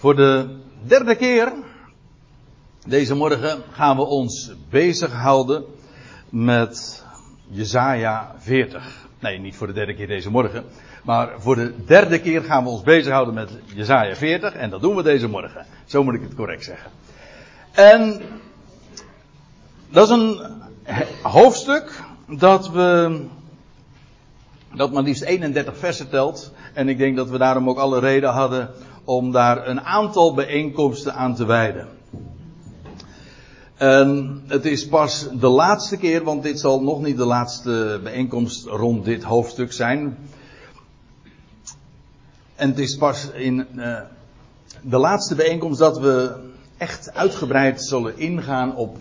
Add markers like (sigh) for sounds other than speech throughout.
Voor de derde keer deze morgen gaan we ons bezighouden met Jesaja 40. Nee, niet voor de derde keer deze morgen. Maar voor de derde keer gaan we ons bezighouden met Jesaja 40. En dat doen we deze morgen. Zo moet ik het correct zeggen. En dat is een hoofdstuk dat we. Dat maar liefst 31 versen telt. En ik denk dat we daarom ook alle reden hadden om daar een aantal bijeenkomsten aan te wijden. En het is pas de laatste keer, want dit zal nog niet de laatste bijeenkomst rond dit hoofdstuk zijn. En het is pas in uh, de laatste bijeenkomst dat we echt uitgebreid zullen ingaan op,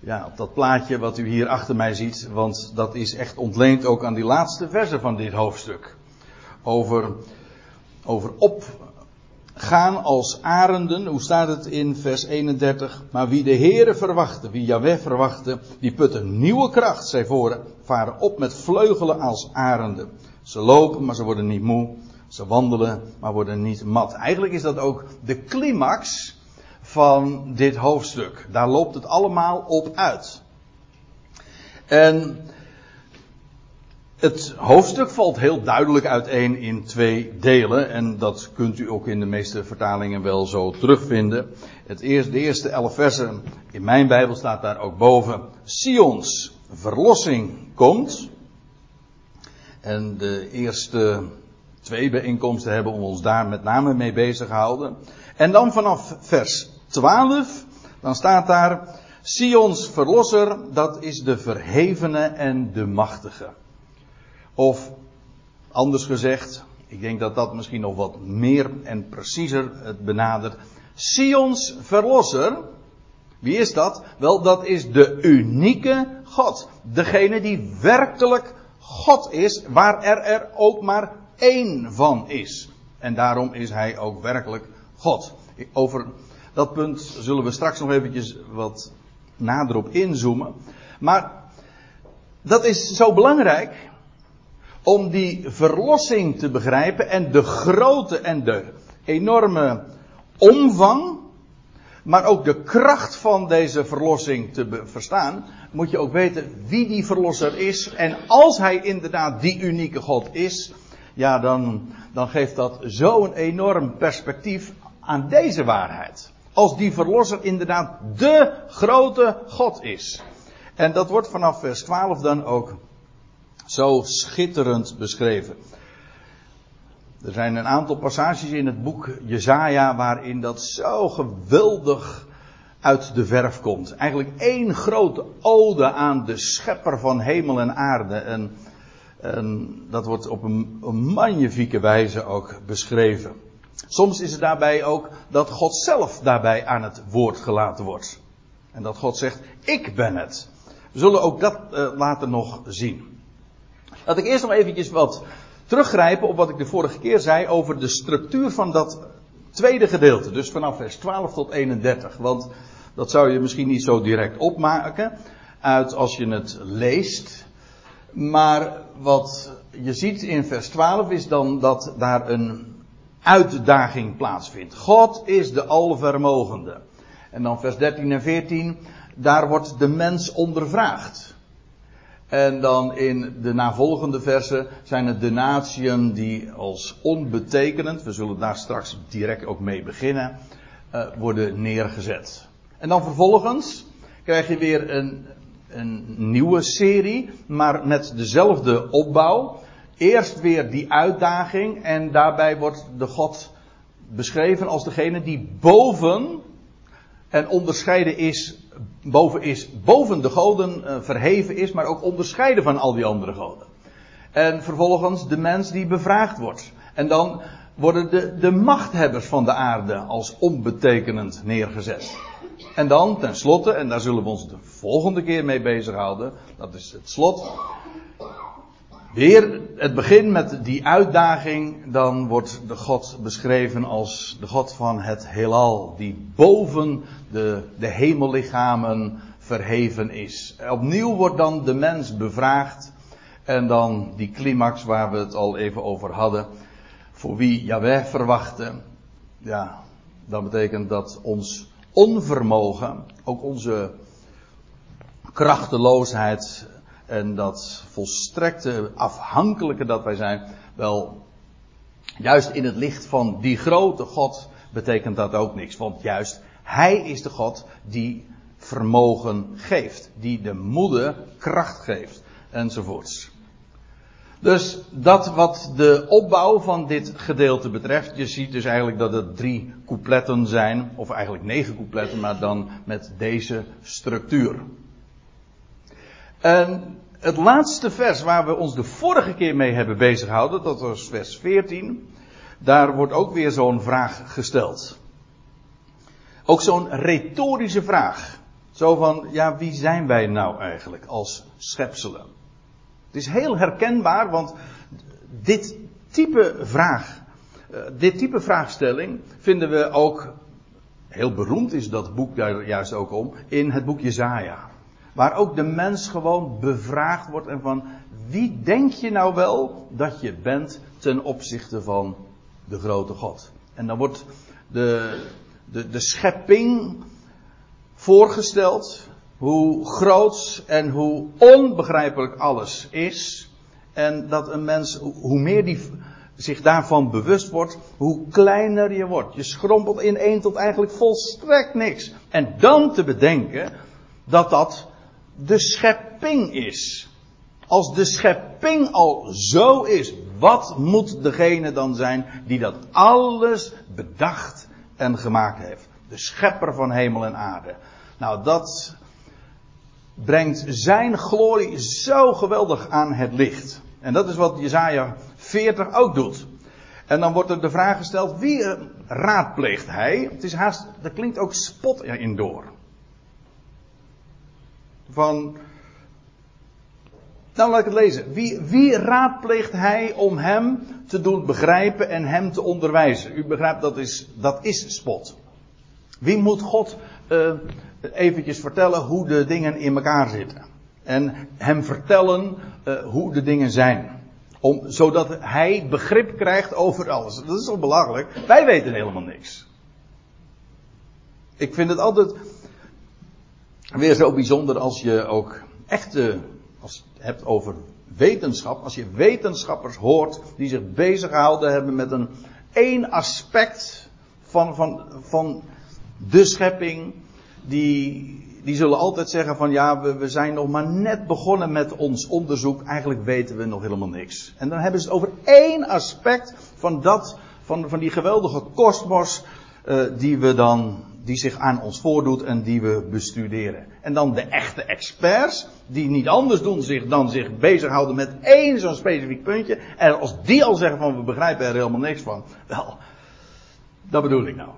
ja, op dat plaatje wat u hier achter mij ziet. Want dat is echt ontleend ook aan die laatste verse van dit hoofdstuk. Over, over opgaan als arenden. Hoe staat het in vers 31? Maar wie de Heere verwachten, wie Yahweh verwachten, die putten nieuwe kracht, zij varen op met vleugelen als arenden. Ze lopen, maar ze worden niet moe. Ze wandelen, maar worden niet mat. Eigenlijk is dat ook de climax van dit hoofdstuk. Daar loopt het allemaal op uit. En het hoofdstuk valt heel duidelijk uiteen in twee delen. En dat kunt u ook in de meeste vertalingen wel zo terugvinden. Het eerste, de eerste elf versen in mijn Bijbel staat daar ook boven. Sions verlossing komt. En de eerste twee bijeenkomsten hebben we ons daar met name mee bezig gehouden. En dan vanaf vers 12, dan staat daar, Sions verlosser, dat is de verhevene en de machtige. Of, anders gezegd, ik denk dat dat misschien nog wat meer en preciezer het benadert. Sions verlosser, wie is dat? Wel, dat is de unieke God. Degene die werkelijk God is, waar er, er ook maar één van is. En daarom is hij ook werkelijk God. Over dat punt zullen we straks nog eventjes wat nader op inzoomen. Maar dat is zo belangrijk om die verlossing te begrijpen en de grootte en de enorme omvang, maar ook de kracht van deze verlossing te verstaan, moet je ook weten wie die verlosser is. En als hij inderdaad die unieke God is, ja, dan, dan geeft dat zo'n enorm perspectief aan deze waarheid. Als die verlosser inderdaad de grote God is. En dat wordt vanaf vers 12 dan ook zo schitterend beschreven. Er zijn een aantal passages in het boek Jezaja waarin dat zo geweldig uit de verf komt. Eigenlijk één grote ode aan de schepper van hemel en aarde. En en dat wordt op een, magnifieke wijze ook beschreven. Soms is het daarbij ook dat God zelf daarbij aan het woord gelaten wordt. En dat God zegt, ik ben het. We zullen ook dat uh, later nog zien. Laat ik eerst nog eventjes wat teruggrijpen op wat ik de vorige keer zei over de structuur van dat tweede gedeelte. Dus vanaf vers 12 tot 31. Want dat zou je misschien niet zo direct opmaken uit als je het leest. Maar wat je ziet in vers 12 is dan dat daar een uitdaging plaatsvindt. God is de Alvermogende. En dan vers 13 en 14, daar wordt de mens ondervraagd. En dan in de navolgende versen zijn het de die als onbetekenend, we zullen daar straks direct ook mee beginnen, uh, worden neergezet. En dan vervolgens krijg je weer een, een nieuwe serie, maar met dezelfde opbouw. Eerst weer die uitdaging en daarbij wordt de God beschreven als degene die boven en onderscheiden is, boven is, boven de goden uh, verheven is, maar ook onderscheiden van al die andere goden. En vervolgens de mens die bevraagd wordt. En dan worden de, de machthebbers van de aarde als onbetekenend neergezet. En dan tenslotte, en daar zullen we ons de volgende keer mee bezighouden, dat is het slot. Weer het begin met die uitdaging, dan wordt de God beschreven als de God van het heelal, die boven de, de hemellichamen verheven is. Opnieuw wordt dan de mens bevraagd en dan die climax waar we het al even over hadden, voor wie Jahweh verwachtte, ja, dan betekent dat ons onvermogen, ook onze krachteloosheid en dat volstrekte afhankelijke dat wij zijn, wel juist in het licht van die grote God betekent dat ook niks. Want juist Hij is de God die vermogen geeft, die de moeder kracht geeft, enzovoorts. Dus dat wat de opbouw van dit gedeelte betreft. Je ziet dus eigenlijk dat het drie coupletten zijn. Of eigenlijk negen coupletten, maar dan met deze structuur. En het laatste vers waar we ons de vorige keer mee hebben bezighouden, dat was vers 14. Daar wordt ook weer zo'n vraag gesteld. Ook zo'n retorische vraag. Zo van, ja, wie zijn wij nou eigenlijk als schepselen? Het is heel herkenbaar, want dit type vraag, eh, dit type vraagstelling vinden we ook, heel beroemd is dat boek daar juist ook om, in het boek Jezaja. Waar ook de mens gewoon bevraagd wordt en van, wie denk je nou wel dat je bent ten opzichte van de grote God? En dan wordt de, de, de schepping voorgesteld, hoe groot en hoe onbegrijpelijk alles is. En dat een mens, hoe meer die zich daarvan bewust wordt, hoe kleiner je wordt. Je schrompelt in één tot eigenlijk volstrekt niks. En dan te bedenken dat dat de schepping is. Als de schepping al zo is, wat moet degene dan zijn die dat alles bedacht en gemaakt heeft? De schepper van hemel en aarde. Nou, dat brengt zijn glorie zo geweldig aan het licht. En dat is wat Jezaja 40 ook doet. En dan wordt er de vraag gesteld, wie raadpleegt hij? Het is haast, er klinkt ook spot in door. Van, nou laat ik het lezen. Wie, wie raadpleegt hij om hem te doen begrijpen en hem te onderwijzen? U begrijpt, dat is, dat is spot. Wie moet God uh, eventjes vertellen hoe de dingen in elkaar zitten. En hem vertellen uh, hoe de dingen zijn. Om, zodat hij begrip krijgt over alles. Dat is toch belachelijk? Wij weten helemaal niks. Ik vind het altijd weer zo bijzonder als je ook echte, als je het hebt over wetenschap, als je wetenschappers hoort die zich bezighouden hebben met een één aspect van, van, van de schepping, die, die zullen altijd zeggen van ja, we, we zijn nog maar net begonnen met ons onderzoek. Eigenlijk weten we nog helemaal niks. En dan hebben ze het over één aspect van dat, van, van die geweldige kosmos uh, die we dan, die zich aan ons voordoet en die we bestuderen. En dan de echte experts, die niet anders doen zich dan zich bezighouden met één zo'n specifiek puntje. En als die al zeggen van we begrijpen er helemaal niks van, wel, dat bedoel ik nou.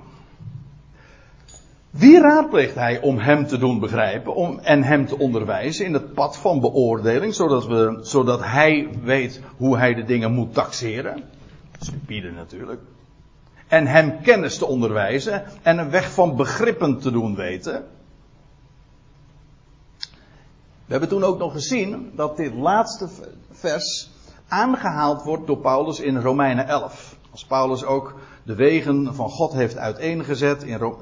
Wie raadpleegt hij om hem te doen begrijpen om, en hem te onderwijzen in het pad van beoordeling, zodat, we, zodat hij weet hoe hij de dingen moet taxeren? Stupide natuurlijk. En hem kennis te onderwijzen en een weg van begrippen te doen weten. We hebben toen ook nog gezien dat dit laatste vers aangehaald wordt door Paulus in Romeinen 11. Als Paulus ook de wegen van God heeft uiteengezet in,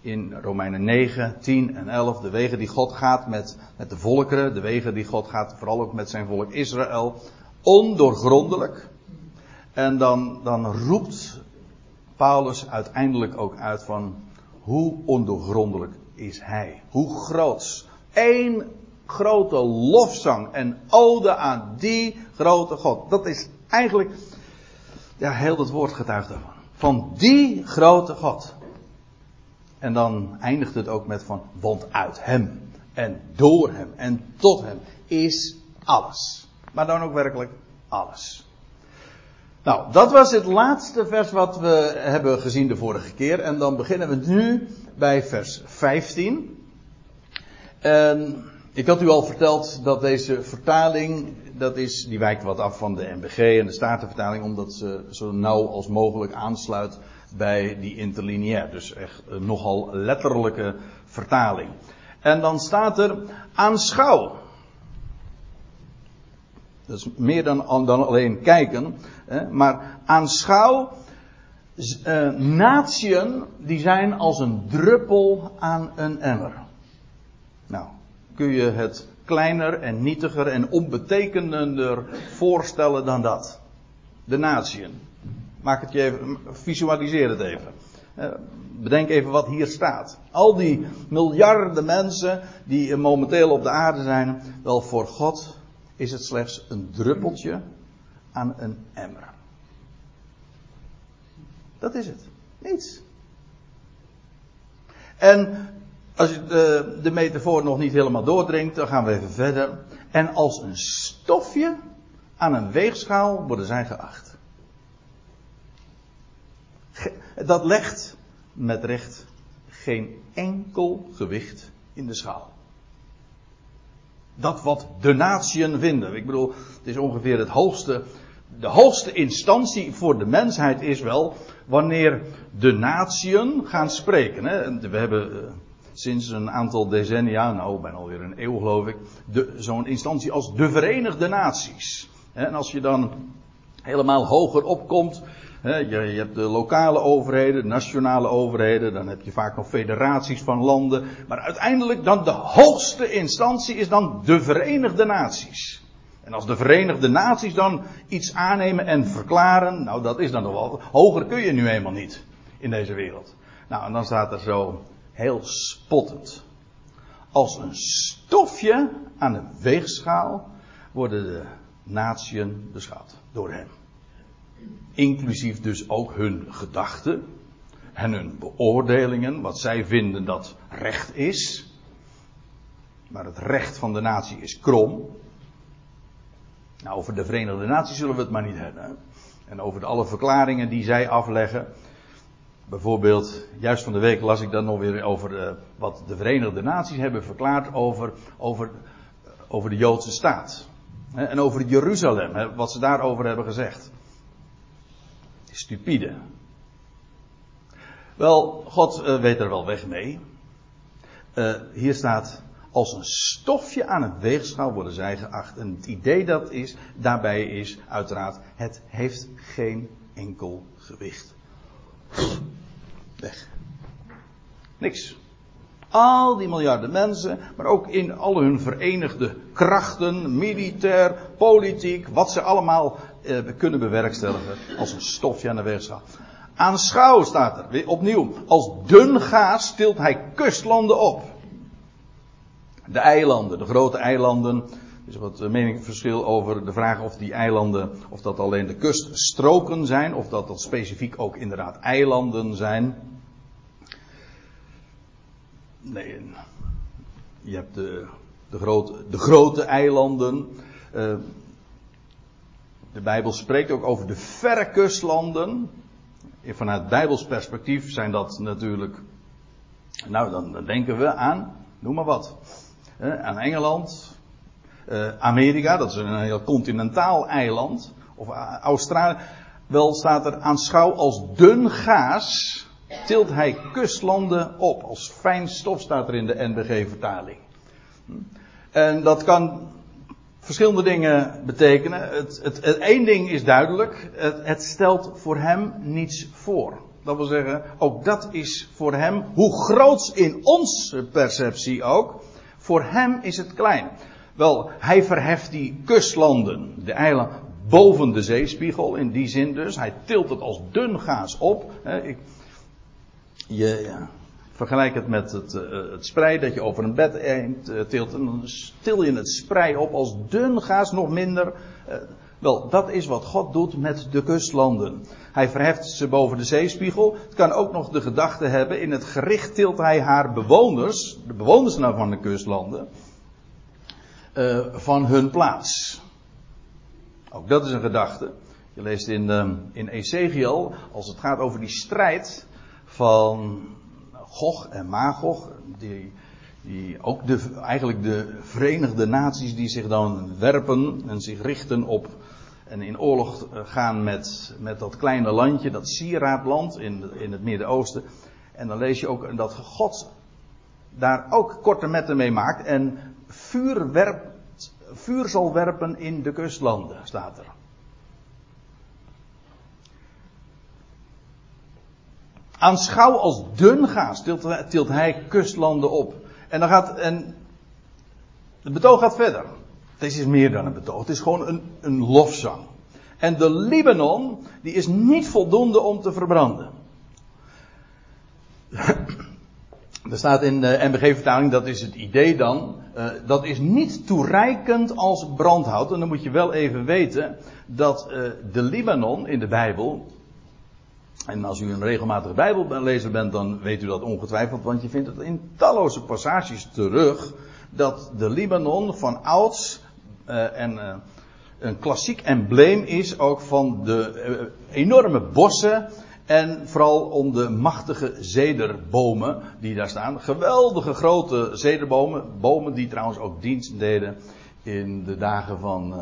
in Romeinen 9, 10 en 11. De wegen die God gaat met, met de volkeren. De wegen die God gaat vooral ook met zijn volk Israël. Ondoorgrondelijk. En dan, dan roept Paulus uiteindelijk ook uit van hoe ondoorgrondelijk is hij. Hoe groots. Eén grote lofzang en ode aan die grote God. Dat is eigenlijk, ja, heel het woord getuigt daarvan. Van die grote God. En dan eindigt het ook met van, want uit hem en door hem en tot hem is alles. Maar dan ook werkelijk alles. Nou, dat was het laatste vers wat we hebben gezien de vorige keer. En dan beginnen we nu bij vers 15. En ik had u al verteld dat deze vertaling, dat is, die wijkt wat af van de MBG en de Statenvertaling, omdat ze zo nauw als mogelijk aansluit bij die interlineair. Dus echt nogal letterlijke vertaling. En dan staat er aanschouw. Dat is meer dan, dan alleen kijken. Maar aanschouw uh, natieën die zijn als een druppel aan een emmer. Nou, kun je het kleiner en nietiger en onbetekenender voorstellen dan dat? De natieën. Maak het je even, visualiseer het even. Uh, bedenk even wat hier staat. Al die miljarden mensen die momenteel op de aarde zijn, wel voor God is het slechts een druppeltje aan een emmer. Dat is het. Niets. En als je de, de metafoor nog niet helemaal doordringt, dan gaan we even verder. En als een stofje aan een weegschaal worden zij geacht. Dat legt met recht geen enkel gewicht in de schaal. Dat wat de natieën vinden. Ik bedoel, het is ongeveer het hoogste. De hoogste instantie voor de mensheid is wel wanneer de natieën gaan spreken. Hè. We hebben eh, sinds een aantal decennia, nou bijna alweer een eeuw geloof ik, zo'n instantie als de Verenigde Naties. En als je dan helemaal hoger opkomt, je, hebt de lokale overheden, de nationale overheden, dan heb je vaak nog federaties van landen. Maar uiteindelijk dan de hoogste instantie is dan de Verenigde Naties. En als de Verenigde Naties dan iets aannemen en verklaren, nou dat is dan nog wel, hoger kun je nu eenmaal niet in deze wereld. Nou en dan staat er zo heel spottend. Als een stofje aan de weegschaal worden de natieën beschouwd door hem. Inclusief dus ook hun gedachten en hun beoordelingen, wat zij vinden dat recht is. Maar het recht van de natie is krom. Nou, over de Verenigde Naties zullen we het maar niet hebben. En over de alle verklaringen die zij afleggen. Bijvoorbeeld, juist van de week las ik dan nog weer over uh, wat de Verenigde Naties hebben verklaard over, over, over de Joodse staat. En over Jeruzalem, wat ze daarover hebben gezegd. Stupide. Wel, God uh, weet er wel weg mee. Hier staat, als een stofje aan het weegschaal worden zij geacht. En het idee dat is, daarbij is uiteraard, het heeft geen enkel gewicht. Weg. Niks. Al die miljarden mensen, maar ook in al hun verenigde krachten, militair, politiek, wat ze allemaal eh, kunnen bewerkstelligen als een stofje aan de weegschaal. Aanschouw staat er, weer opnieuw. Als dun gaas tilt hij kustlanden op. De eilanden, de grote eilanden. Er is wat meningsverschil over de vraag of die eilanden, of dat alleen de kuststroken zijn, of dat dat specifiek ook inderdaad eilanden zijn. Nee, je hebt de, de, grote, de grote eilanden. Uh, de Bijbel spreekt ook over de verre kustlanden. Vanuit Bijbels perspectief zijn dat natuurlijk. Nou, dan denken we aan, noem maar wat. Aan Engeland, uh, Amerika, dat is een heel continentaal eiland. Of Australië. Wel staat er aanschouw als dun gaas tilt hij kustlanden op. Als fijn stof staat er in de NBG-vertaling. En dat kan verschillende dingen betekenen. Het, het, het één ding is duidelijk. Het, het stelt voor hem niets voor. Dat wil zeggen, ook dat is voor hem, hoe groot in onze perceptie ook, voor hem is het klein. Wel, hij verheft die kustlanden, de eilanden, boven de zeespiegel, in die zin dus. Hij tilt het als dun gaas op. Ik, je, ja, vergelijk het met het, uh, het sprei dat je over een bed eend, uh, tilt. En dan til je het sprei op als dun gaas, nog minder. Uh, wel, dat is wat God doet met de kustlanden. Hij verheft ze boven de zeespiegel. Het kan ook nog de gedachte hebben, in het gericht tilt hij haar bewoners, de bewoners nou van de kustlanden, van hun plaats. Ook dat is een gedachte. Je leest in, in Ezekiel, als het gaat over die strijd van Gog en Magog, die, die ook de, eigenlijk de Verenigde Naties die zich dan werpen en zich richten op en in oorlog gaan met, met dat kleine landje, dat sieraadland in, in het Midden-Oosten. En dan lees je ook dat God daar ook korte metten mee maakt en vuur, vuur zal werpen in de kustlanden, staat er. Aanschouw als dun gaas tilt, tilt hij kustlanden op. En dan gaat, en het betoog gaat verder. Het is meer dan een betoog. Het is gewoon een, een lofzang. En de Libanon, die is niet voldoende om te verbranden. Er staat in de MBG-vertaling, dat is het idee dan, uh, dat is niet toereikend als brandhout. En dan moet je wel even weten dat uh, de Libanon in de Bijbel, en als u een regelmatige Bijbellezer bent, dan weet u dat ongetwijfeld, want je vindt het in talloze passages terug, dat de Libanon van ouds en een klassiek embleem is ook van de enorme bossen en vooral om de machtige zederbomen die daar staan. Geweldige grote zederbomen. Bomen die trouwens ook dienst deden in de dagen van,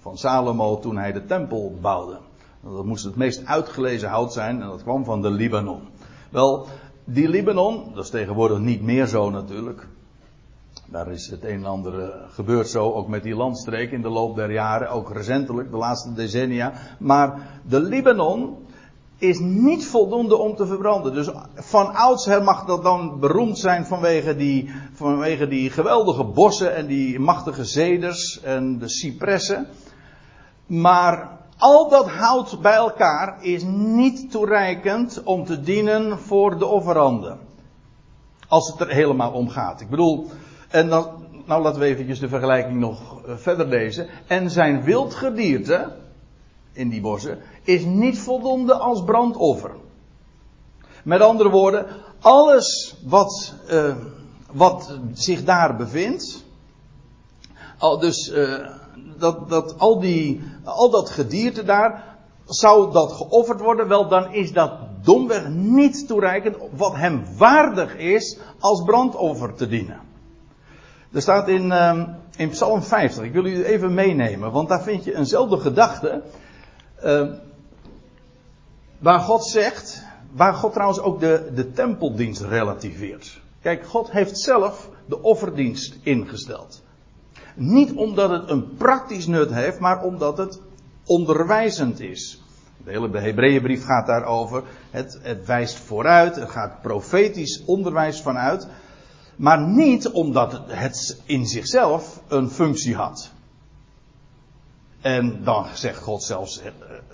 van Salomo toen hij de tempel bouwde. Dat moest het meest uitgelezen hout zijn en dat kwam van de Libanon. Wel, die Libanon, dat is tegenwoordig niet meer zo natuurlijk. Daar is het een en ander uh, gebeurd zo, ook met die landstreek in de loop der jaren, ook recentelijk, de laatste decennia. Maar de Libanon, is niet voldoende om te verbranden. Dus van oudsher mag dat dan beroemd zijn vanwege die, vanwege die geweldige bossen en die machtige zeders en de cipressen. Maar al dat hout bij elkaar is niet toereikend om te dienen voor de offeranden. Als het er helemaal om gaat. Ik bedoel, en dan, nou laten we eventjes de vergelijking nog eh, verder lezen. En zijn wildgedierte, in die bossen, is niet voldoende als brandoffer. Met andere woorden, alles wat, uh, wat zich daar bevindt, al dus uh, dat, dat, al, die, al dat gedierte daar, zou dat geofferd worden, wel dan is dat domweg niet toereikend wat hem waardig is als brandoffer te dienen. Er staat in, uh, in Psalm 50, ik wil u even meenemen, want daar vind je eenzelfde gedachte. Uh, waar God zegt, waar God trouwens ook de, de tempeldienst relativeert. Kijk, God heeft zelf de offerdienst ingesteld. Niet omdat het een praktisch nut heeft, maar omdat het onderwijzend is. De hele Hebreeënbrief gaat daarover. Het, het wijst vooruit, er gaat profetisch onderwijs vanuit. Maar niet omdat het in zichzelf een functie had. En dan zegt God zelfs, eh,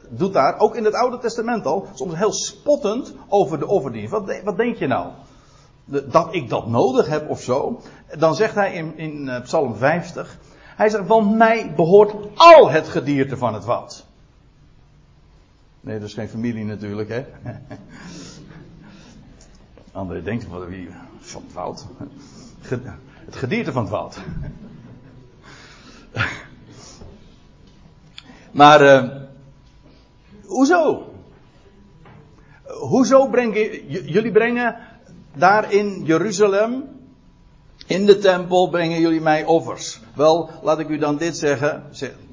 doet daar, ook in het Oude Testament al, soms heel spottend over de offerdienst. Wat, wat denk je nou? Dat ik dat nodig heb of zo? Dan zegt hij in, in eh, Psalm 50, hij zegt, want mij behoort al het gedierte van het woud. Nee, dat is geen familie natuurlijk, hè. (laughs) André denkt, van wie, van het woud. Het gedierte van het woud. Maar, uh, hoezo? Hoezo brengen, jullie brengen daar in Jeruzalem, in de tempel, brengen jullie mij offers? Wel, laat ik u dan dit zeggen,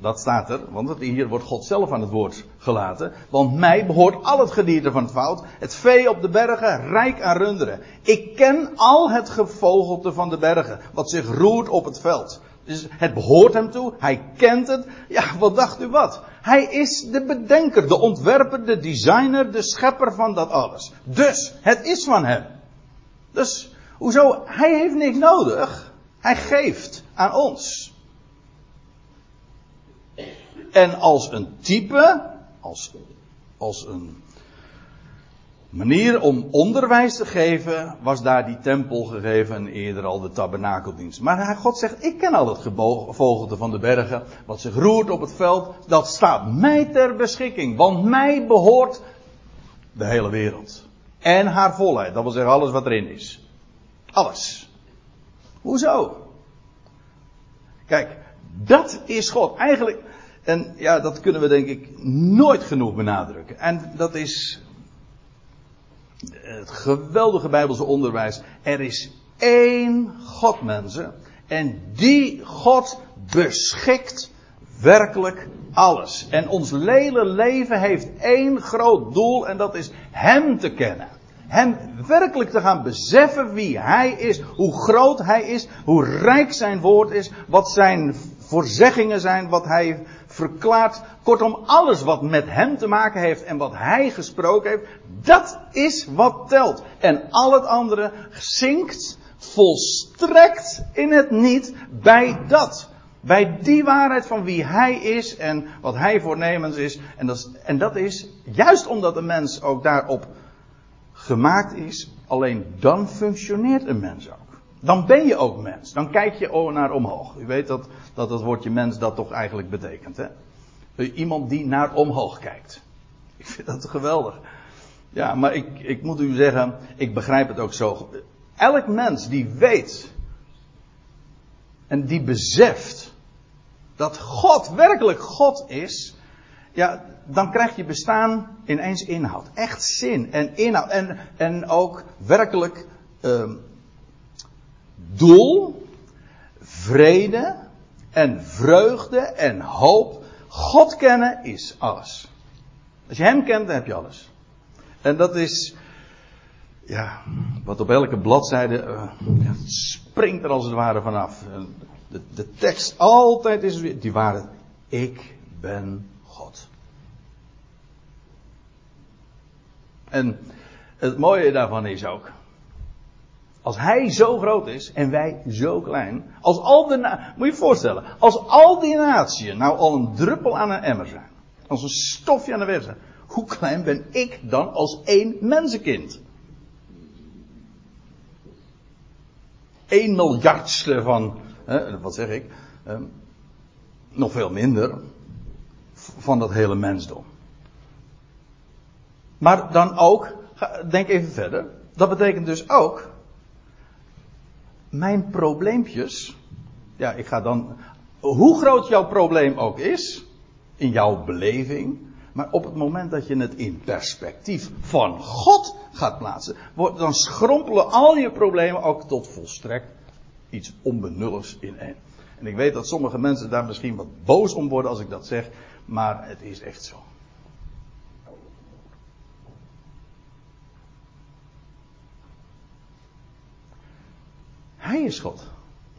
dat staat er, want hier wordt God zelf aan het woord gelaten. Want mij behoort al het gedierte van het fout, het vee op de bergen, rijk aan runderen. Ik ken al het gevogelte van de bergen, wat zich roert op het veld. Dus het behoort hem toe, hij kent het. Ja, wat dacht u wat? Hij is de bedenker, de ontwerper, de designer, de schepper van dat alles. Dus, het is van hem. Dus, hoezo? Hij heeft niks nodig. Hij geeft aan ons. En als een type, als, als een manier om onderwijs te geven was daar die tempel gegeven en eerder al de tabernakeldienst. Maar God zegt, ik ken al het gevogelte van de bergen, wat zich roert op het veld, dat staat mij ter beschikking, want mij behoort de hele wereld. En haar volheid, dat wil zeggen alles wat erin is. Alles. Hoezo? Kijk, dat is God. Eigenlijk, en ja, dat kunnen we denk ik nooit genoeg benadrukken. En dat is het geweldige Bijbelse onderwijs. Er is één God, mensen. En die God beschikt werkelijk alles. En ons hele leven heeft één groot doel en dat is Hem te kennen. Hem werkelijk te gaan beseffen wie Hij is, hoe groot Hij is, hoe rijk Zijn woord is, wat Zijn voorzeggingen zijn, wat Hij verklaart. Kortom, alles wat met hem te maken heeft en wat hij gesproken heeft, dat is wat telt. En al het andere zinkt volstrekt in het niet bij dat. Bij die waarheid van wie hij is en wat hij voornemens is. En dat is, en dat is juist omdat een mens ook daarop gemaakt is, alleen dan functioneert een mens ook. Dan ben je ook mens. Dan kijk je naar omhoog. U weet dat dat, dat woordje mens dat toch eigenlijk betekent. Hè? Iemand die naar omhoog kijkt. (laughs) Ik vind dat geweldig. Ja, maar ik, ik moet u zeggen, ik begrijp het ook zo. Elk mens die weet en die beseft dat God werkelijk God is, ja, dan krijg je bestaan ineens inhoud. Echt zin en inhoud. En, en ook werkelijk uh, doel, vrede en vreugde en hoop. God kennen is alles. Als je Hem kent, dan heb je alles. En dat is, ja, wat op elke bladzijde uh, springt er als het ware vanaf. De, de tekst altijd is die waarheid. Ik ben God. En het mooie daarvan is ook. Als hij zo groot is en wij zo klein. Als al de, moet je je voorstellen. Als al die naties nou al een druppel aan een emmer zijn. Als een stofje aan de weg zijn. Hoe klein ben ik dan als één mensenkind? Eén miljardste van, hè, wat zeg ik, eh, nog veel minder van dat hele mensdom. Maar dan ook, denk even verder, dat betekent dus ook, mijn probleempjes, ja, ik ga dan, hoe groot jouw probleem ook is, in jouw beleving, maar op het moment dat je het in perspectief van God gaat plaatsen, dan schrompelen al je problemen ook tot volstrekt iets onbenulligs in één. En ik weet dat sommige mensen daar misschien wat boos om worden als ik dat zeg, maar het is echt zo. Hij is God.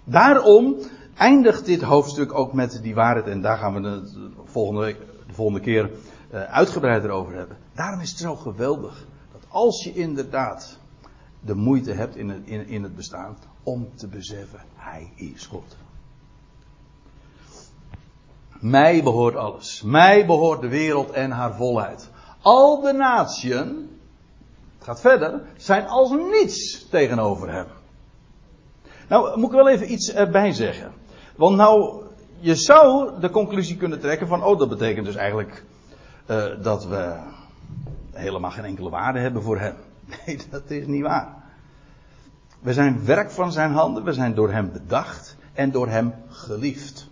Daarom eindigt dit hoofdstuk ook met die waarheid. En daar gaan we het volgende, de volgende keer uh, uitgebreider over hebben. Daarom is het zo geweldig. Dat als je inderdaad de moeite hebt in, in het bestaan. Om te beseffen, Hij is God. Mij behoort alles. Mij behoort de wereld en haar volheid. Al de naties, het gaat verder, zijn als niets tegenover hem. Nou, moet ik wel even iets erbij zeggen. Want nou, je zou de conclusie kunnen trekken van, oh, dat betekent dus eigenlijk uh, dat we helemaal geen enkele waarde hebben voor hem. (laughs) Nee, dat is niet waar. We zijn werk van zijn handen, we zijn door hem bedacht en door hem geliefd.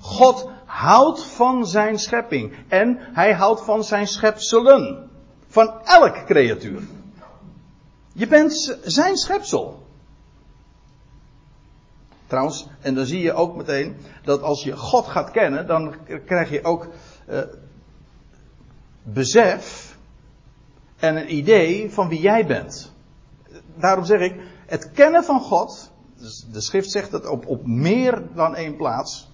God houdt van zijn schepping en hij houdt van zijn schepselen. Van elk creatuur. Je bent zijn schepsel. Trouwens, en dan zie je ook meteen dat als je God gaat kennen, dan krijg je ook uh, besef en een idee van wie jij bent. Daarom zeg ik, het kennen van God, dus de schrift zegt dat op, op meer dan één plaats.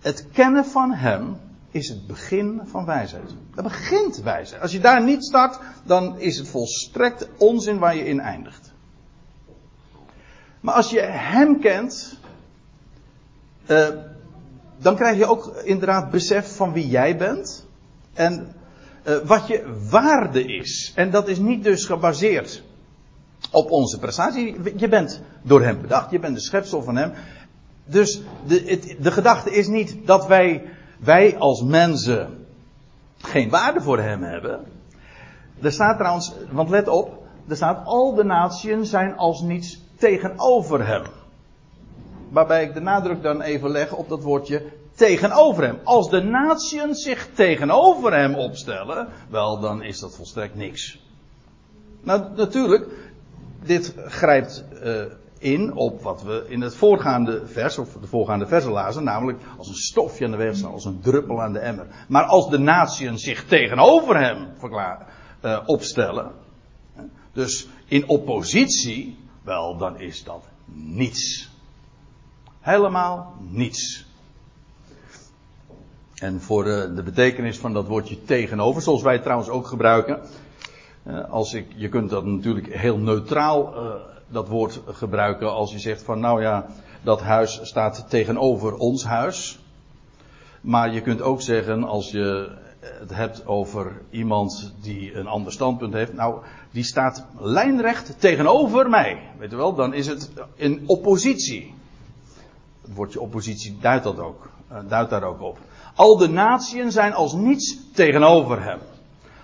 Het kennen van Hem is het begin van wijsheid. Dat begint wijsheid. Als je daar niet start, dan is het volstrekt onzin waar je in eindigt. Maar als je hem kent, uh, dan krijg je ook inderdaad besef van wie jij bent. En uh, wat je waarde is. En dat is niet dus gebaseerd op onze prestatie. Je bent door hem bedacht, je bent de schepsel van hem. Dus de, het, de gedachte is niet dat wij, wij als mensen geen waarde voor hem hebben. Er staat trouwens, want let op, er staat al de naties zijn als niets tegenover hem. Waarbij ik de nadruk dan even leg op dat woordje tegenover hem. Als de naties zich tegenover hem opstellen, wel dan is dat volstrekt niks. Nou natuurlijk, dit grijpt uh, in op wat we in het voorgaande vers, of de voorgaande versen lazen, namelijk als een stofje aan de weg als een druppel aan de emmer. Maar als de naties zich tegenover hem uh, opstellen, dus in oppositie, wel, dan is dat niets. Helemaal niets. En voor de, de betekenis van dat woordje tegenover, zoals wij trouwens ook gebruiken. Uh, als ik, je kunt dat natuurlijk heel neutraal dat woord gebruiken als je zegt van nou ja, dat huis staat tegenover ons huis. Maar je kunt ook zeggen als je het hebt over iemand die een ander standpunt heeft. Nou, die staat lijnrecht tegenover mij. Weet je wel, dan is het in oppositie. Het woordje oppositie duidt dat ook. Duidt daar ook op. Al de natieën zijn als niets tegenover hem.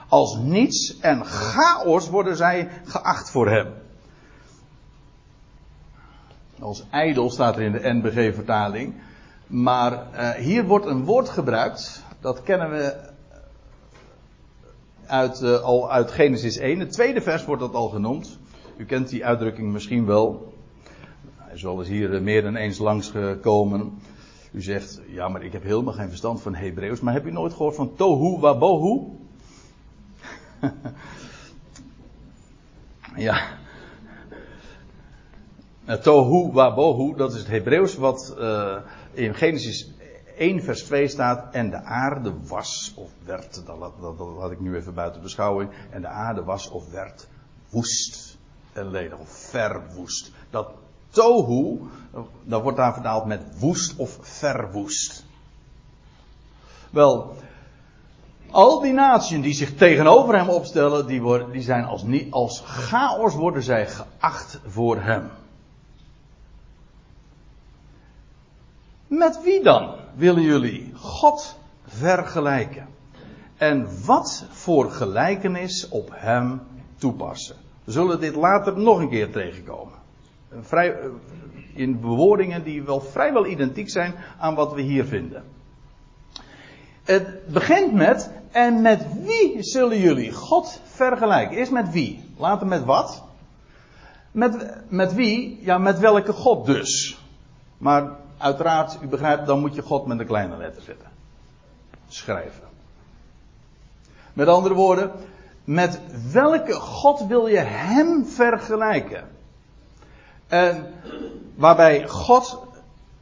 Als niets en chaos worden zij geacht voor hem. Als ijdel staat er in de NBG-vertaling. Maar uh, hier wordt een woord gebruikt. Dat kennen we uit, uh, al uit Genesis 1. Het tweede vers wordt dat al genoemd. U kent die uitdrukking misschien wel. Hij hier meer dan eens langsgekomen. U zegt, ja, maar ik heb helemaal geen verstand van Hebreeuws. Maar heb u nooit gehoord van tohu wabohu? (laughs) ja. Tohu wabohu, dat is het Hebreeuws wat uh, in Genesis 1 vers 2 staat. En de aarde was of werd, dat, dat, had ik nu even buiten beschouwing. En de aarde was of werd woest en ledig of verwoest. Dat tohu, dat wordt daar vertaald met woest of verwoest. Wel, al die naties die zich tegenover hem opstellen, die, worden, die zijn als, als chaos worden zij geacht voor hem. Met wie dan willen jullie God vergelijken? En wat voor gelijkenis op hem toepassen? We zullen dit later nog een keer tegenkomen. Vrij, in bewoordingen die wel vrijwel identiek zijn aan wat we hier vinden. Het begint met, en met wie zullen jullie God vergelijken? Eerst met wie? Later met wat? Met, met wie? Ja, met welke God dus? Maar uiteraard, u begrijpt, dan moet je God met een kleine letter zetten. Schrijven. Met andere woorden, met welke God wil je hem vergelijken? En waarbij God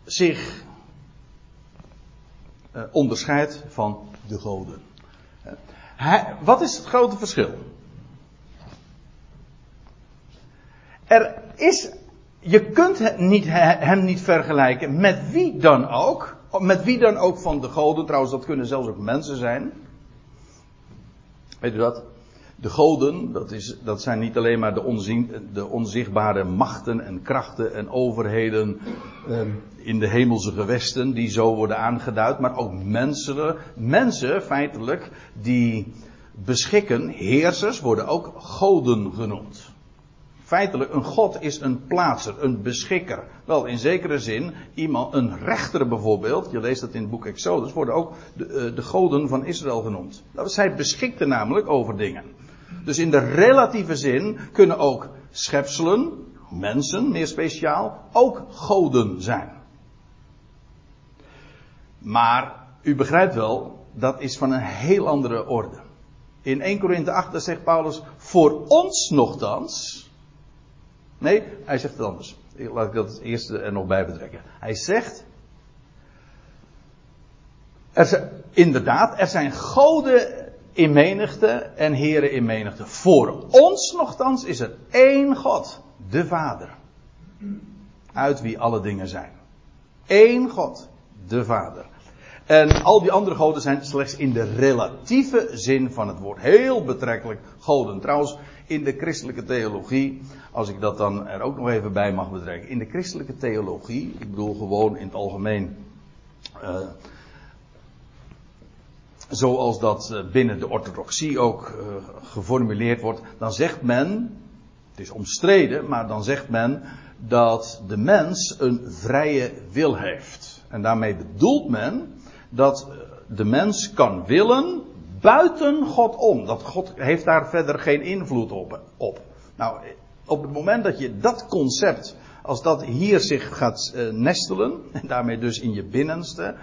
zich uh, onderscheidt van de goden. Wat is het grote verschil? Er is, je kunt niet, hem niet vergelijken met wie dan ook. Met wie dan ook van de goden. Trouwens, dat kunnen zelfs ook mensen zijn. Weet u dat? De goden, dat, is, dat zijn niet alleen maar de, onzien, de onzichtbare machten en krachten en overheden eh, in de hemelse gewesten die zo worden aangeduid, maar ook mensen, mensen feitelijk die beschikken, heersers worden ook goden genoemd. Feitelijk, een god is een plaatser, een beschikker. Wel, in zekere zin, iemand, een rechter bijvoorbeeld, je leest dat in het boek Exodus, worden ook de, eh, de goden van Israël genoemd. Zij beschikten namelijk over dingen. Dus in de relatieve zin kunnen ook schepselen, mensen meer speciaal, ook goden zijn. Maar u begrijpt wel, dat is van een heel andere orde. In 1 Korinthe 8 zegt Paulus, voor ons nogthans. Nee, hij zegt het anders. Laat ik dat het eerste er nog bij betrekken. Hij zegt, er zijn, inderdaad, er zijn goden in menigte en heren in menigte. Voor ons nogthans is er één God, de Vader. Uit wie alle dingen zijn. Eén God, de Vader. En al die andere goden zijn slechts in de relatieve zin van het woord. Heel betrekkelijk goden. Trouwens, in de christelijke theologie, als ik dat dan er ook nog even bij mag betrekken. In de christelijke theologie, ik bedoel gewoon in het algemeen. Uh, zoals dat eh, binnen de orthodoxie ook uh, geformuleerd wordt, dan zegt men, het is omstreden, maar dan zegt men dat de mens een vrije wil heeft. En daarmee bedoelt men dat de mens kan willen buiten God om. Dat God heeft daar verder geen invloed op. op. Nou, op het moment dat je dat concept, als dat hier zich gaat uh, nestelen, (laughs) en daarmee dus in je binnenste,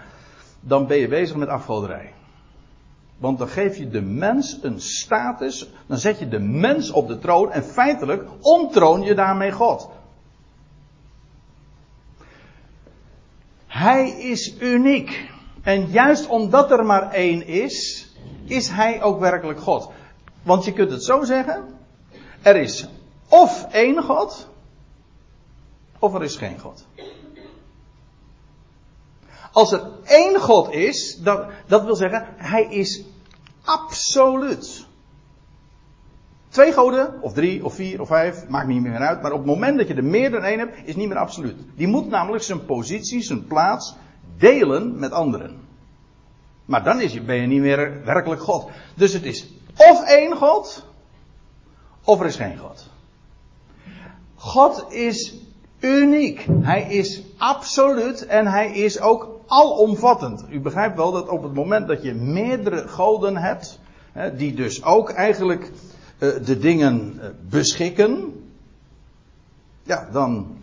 dan ben je bezig met afgoderij. Want dan geef je de mens een status, dan zet je de mens op de troon en feitelijk ontroon je daarmee God. Hij is uniek. En juist omdat er maar één is, is hij ook werkelijk God. Want je kunt het zo zeggen: er is of één God, of er is geen God. Als er één God is, dat, dat wil zeggen, hij is absoluut. Twee goden, of drie, of vier, of vijf, maakt niet meer uit. Maar op het moment dat je er meer dan één hebt, is niet meer absoluut. Die moet namelijk zijn positie, zijn plaats delen met anderen. Maar dan is ben je niet meer werkelijk God. Dus het is of één God, of er is geen God. God is uniek. Hij is absoluut en hij is ook alomvattend. U begrijpt wel dat op het moment dat je meerdere goden hebt, die dus ook eigenlijk eh, de dingen eh, beschikken, ja, dan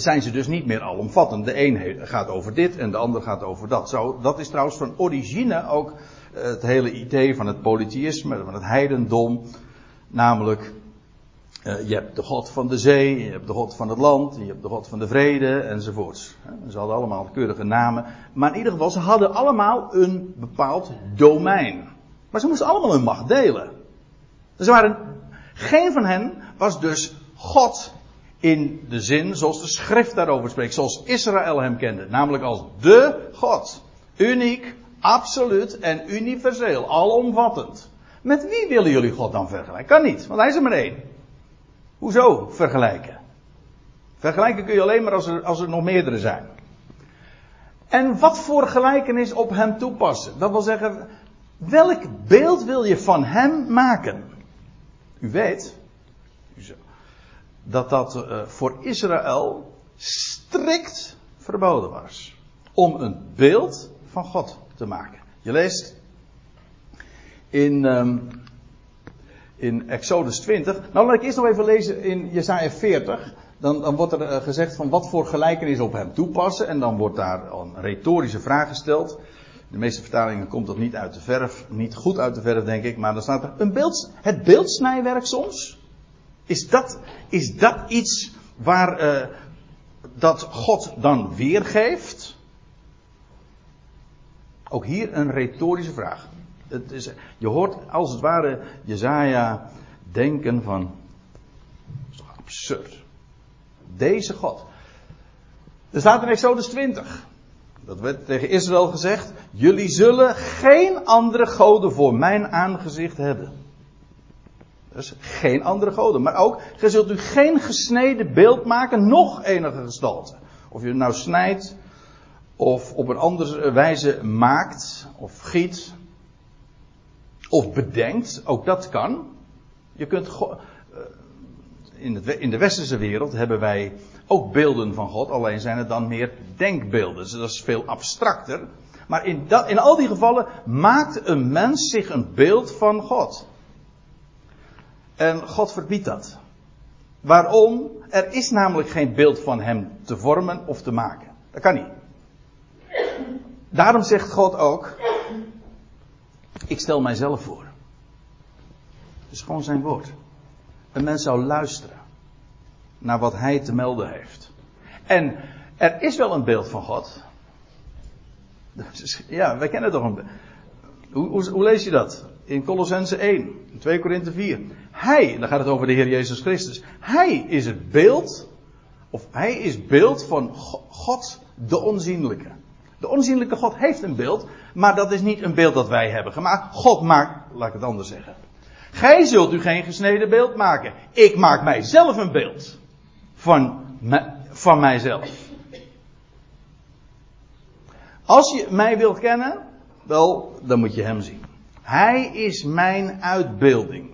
zijn ze dus niet meer alomvattend. De een gaat over dit en de ander gaat over dat. Zo, dat is trouwens van origine ook eh, het hele idee van het polytheïsme, van het heidendom. Namelijk, je hebt de God van de zee, je hebt de God van het land, je hebt de God van de vrede enzovoorts. Ze hadden allemaal keurige namen. Maar in ieder geval, ze hadden allemaal een bepaald domein. Maar ze moesten allemaal hun macht delen. Dus waren, geen van hen was dus God in de zin zoals de schrift daarover spreekt, zoals Israël hem kende, namelijk als de God. Uniek, absoluut en universeel, alomvattend. Met wie willen jullie God dan vergelijken? Kan niet, want hij is er maar één. Hoezo vergelijken? Vergelijken kun je alleen maar als er, als er nog meerdere zijn. En wat voor gelijkenis op hem toepassen? Dat wil zeggen, welk beeld wil je van hem maken? U weet dat dat uh, voor Israël strikt verboden was. Om een beeld van God te maken. Je leest in, um, in Exodus 20. Nou, laat ik eerst nog even lezen in Jesaja 40. Dan, dan wordt er uh, gezegd van wat voor gelijkenis op hem toepassen. En dan wordt daar een retorische vraag gesteld de meeste vertalingen komt dat niet uit de verf, niet goed uit de verf denk ik, maar dan staat er een beeld, het beeldsnijwerk soms. Is dat, is dat iets waar uh, dat God dan weergeeft? Ook hier een retorische vraag. Het is, je hoort als het ware Jezaja denken van, is toch absurd. Deze God. Er staat in Exodus 20. Dat werd tegen Israël gezegd. Jullie zullen geen andere goden voor mijn aangezicht hebben. Dus geen andere goden. Maar ook, gij zult u geen gesneden beeld maken, nog enige gestalte. Of je het nou snijdt, of op een andere wijze maakt, of giet, of bedenkt, ook dat kan. Je kunt, eh, in, de westerse wereld hebben wij ook beelden van God, alleen zijn het dan meer denkbeelden. Dus dat is veel abstracter. Maar in, dat, in al die gevallen maakt een mens zich een beeld van God. En God verbiedt dat. Waarom? Er is namelijk geen beeld van hem te vormen of te maken. Dat kan niet. Daarom zegt God ook: Ik stel mijzelf voor. Het is gewoon zijn woord. Een mens zou luisteren naar wat hij te melden heeft. En er is wel een beeld van God. (laughs) Ja, wij kennen toch een. Hoe, hoe, hoe lees je dat? In Colossense 1, in 2 Korinthe 4. Hij, dan gaat het over de Heer Jezus Christus. Hij is het beeld, of hij is beeld van God, de onzienlijke. De onzienlijke God heeft een beeld, maar dat is niet een beeld dat wij hebben gemaakt. God maakt, laat ik het anders zeggen. Gij zult u geen gesneden beeld maken. Ik maak mijzelf een beeld van, van mijzelf. Als je mij wilt kennen, wel, dan moet je hem zien. Hij is mijn uitbeelding.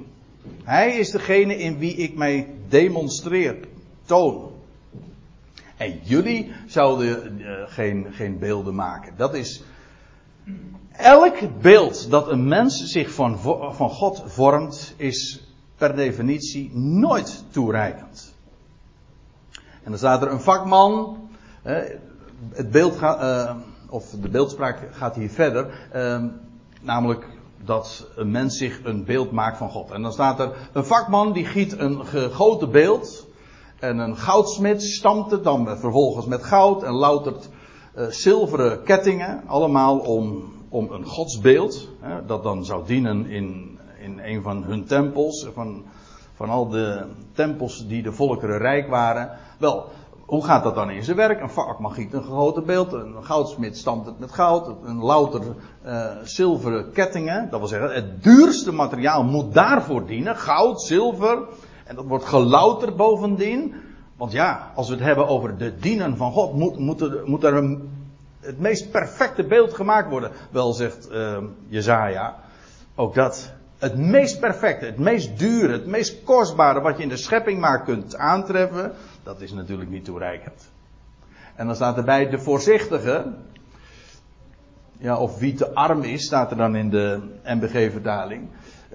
Hij is degene in wie ik mij demonstreer, toon. En jullie zouden uh, geen, geen beelden maken. Dat is. Elk beeld dat een mens zich van, van God vormt, is per definitie nooit toereikend. En dan staat er een vakman. het beeld uh, of de beeldspraak gaat hier verder. Namelijk dat een mens zich een beeld maakt van God. En dan staat er een vakman die giet een gegoten beeld. En een goudsmid stampt het dan vervolgens met goud en loutert uh, zilveren kettingen, allemaal om, om een godsbeeld, hè, dat dan zou dienen in, in een van hun tempels, van, van al de tempels die de volkeren rijk waren. Wel, hoe gaat dat dan in zijn werk? Een vakmagiet een gegoten beeld, een goudsmid stampt het met goud, een louter uh, zilveren kettingen. Dat wil zeggen, het duurste materiaal moet daarvoor dienen. Goud, zilver. En dat wordt gelouterd bovendien. Want ja, als we het hebben over de dienen van God, moet, moet er, moet er een, het meest perfecte beeld gemaakt worden. Wel zegt uh, Jezaja, ook dat. Het meest perfecte, het meest dure, het meest kostbare wat je in de schepping maar kunt aantreffen, dat is natuurlijk niet toereikend. En dan staat erbij de voorzichtige, ja, of wie te arm is, staat er dan in de MBG-vertaling.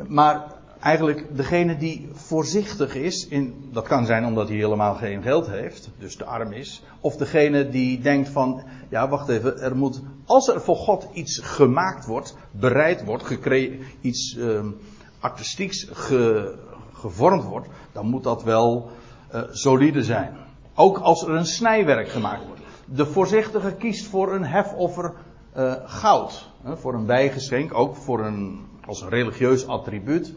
Maar eigenlijk degene die voorzichtig is, in, dat kan zijn omdat hij helemaal geen geld heeft, dus te arm is. Of degene die denkt van, ja wacht even, er moet, als er voor God iets gemaakt wordt, bereid wordt, iets uh, artistieks ge, gevormd wordt, dan moet dat wel uh, solide zijn. Ook als er een snijwerk gemaakt wordt. De voorzichtige kiest voor een hefoffer uh, goud. voor een bijgeschenk, ook voor een, als een religieus attribuut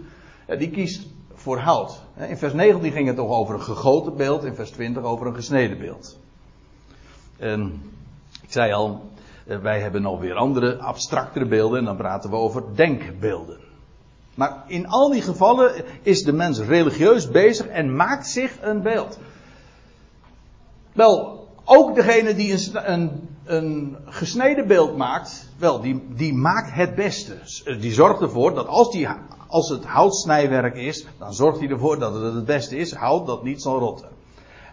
die kiest voor hout. In vers 19 ging het toch over een gegoten beeld, in vers 20 over een gesneden beeld. En ik zei al, eh, wij hebben nog weer andere, abstractere beelden en dan praten we over denkbeelden. Maar in al die gevallen is de mens religieus bezig en maakt zich een beeld. Wel, ook degene die een, een, een gesneden beeld maakt, wel, die, die maakt het beste. Die zorgt ervoor dat als die als het houtsnijwerk is, dan zorgt hij ervoor dat het het beste is. Hout dat niet zal rotten.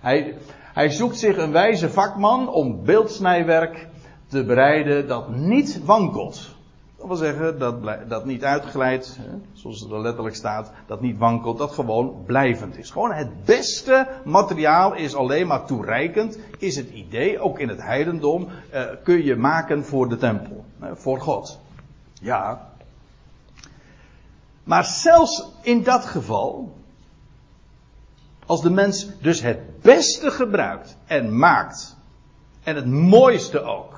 Hij, hij zoekt zich een wijze vakman om beeldsnijwerk te bereiden dat niet wankelt. Dat wil zeggen, dat, dat niet uitglijdt, zoals het er letterlijk staat, dat niet wankelt, dat gewoon blijvend is. Gewoon het beste materiaal is alleen maar toereikend, is het idee, ook in het heidendom, eh, kun je maken voor de tempel, voor God. Ja, maar zelfs in dat geval, als de mens dus het beste gebruikt en maakt, en het mooiste ook,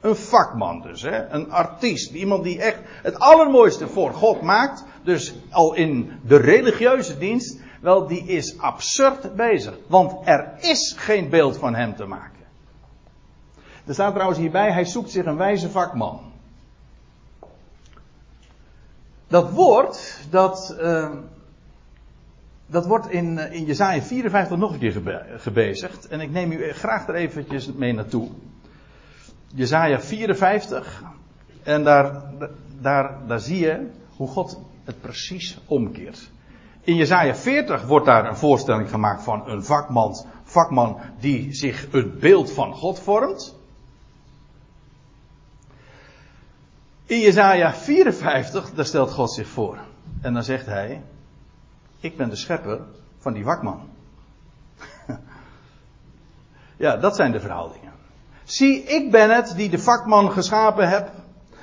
een vakman dus, hè, een artiest, iemand die echt het allermooiste voor God maakt, dus al in de religieuze dienst, wel die is absurd bezig, want er is geen beeld van hem te maken. Er staat trouwens hierbij, hij zoekt zich een wijze vakman. Dat woord, dat, uh, dat wordt in, eh, in Jezaja 54 nog een keer gebezigd. En ik neem u graag er eventjes mee naartoe. Jezaja 54. En daar, daar, daar zie je hoe God het precies omkeert. In Jezaja 40 wordt daar een voorstelling gemaakt van een vakman, vakman die zich een beeld van God vormt. In Jezaja 54, daar stelt God zich voor. En dan zegt hij, ik ben de schepper van die wakman. (laughs) ja, dat zijn de verhoudingen. Zie, ik ben het die de vakman geschapen heb.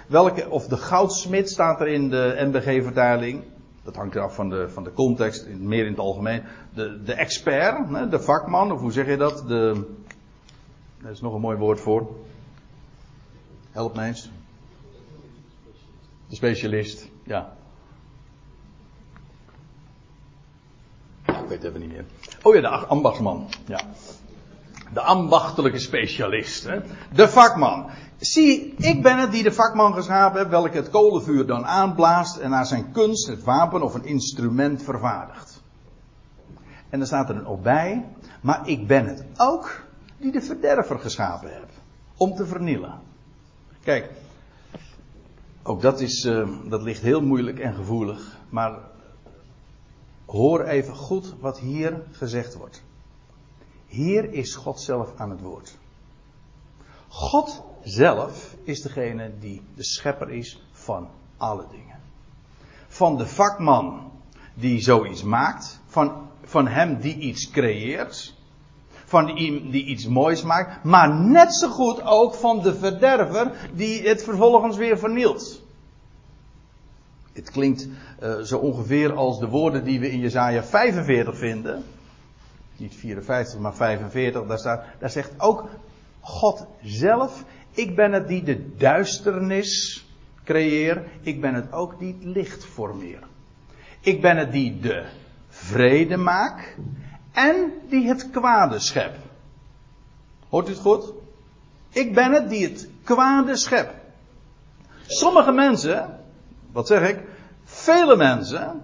Welke, of de goudsmid staat er in de NBG-vertaling. Dat hangt eraf van de, van de context, meer in het algemeen. De, de expert, de vakman, of hoe zeg je dat? De, er is nog een mooi woord voor. Help mij eens. De specialist, ja. Ik weet het even niet meer. Oh ja, de ambachtsman. Ja. De ambachtelijke specialist. Hè? De vakman. Zie, ik ben het die de vakman geschapen heb, welke het kolenvuur dan aanblaast en naar zijn kunst het wapen of een instrument vervaardigt. En dan staat er dan ook bij, maar ik ben het ook die de verderver geschapen heb. Om te vernielen. Kijk, ook dat, is, uh, dat ligt heel moeilijk en gevoelig. Maar hoor even goed wat hier gezegd wordt. Hier is God zelf aan het woord. God zelf is degene die de schepper is van alle dingen. Van de vakman die zoiets maakt, van, van hem die iets creëert, van die, die iets moois maakt, maar net zo goed ook van de verderver die het vervolgens weer vernielt. Het klinkt uh, zo ongeveer als de woorden die we in Jesaja 45 vinden. Niet 54, maar 45. Daar, staat, daar zegt ook God zelf: Ik ben het die de duisternis creëer. Ik ben het ook die het licht formeer. Ik ben het die de vrede maak. En die het kwade schep. Hoort u het goed? Ik ben het die het kwade schep. Sommige mensen, wat zeg ik? Vele mensen.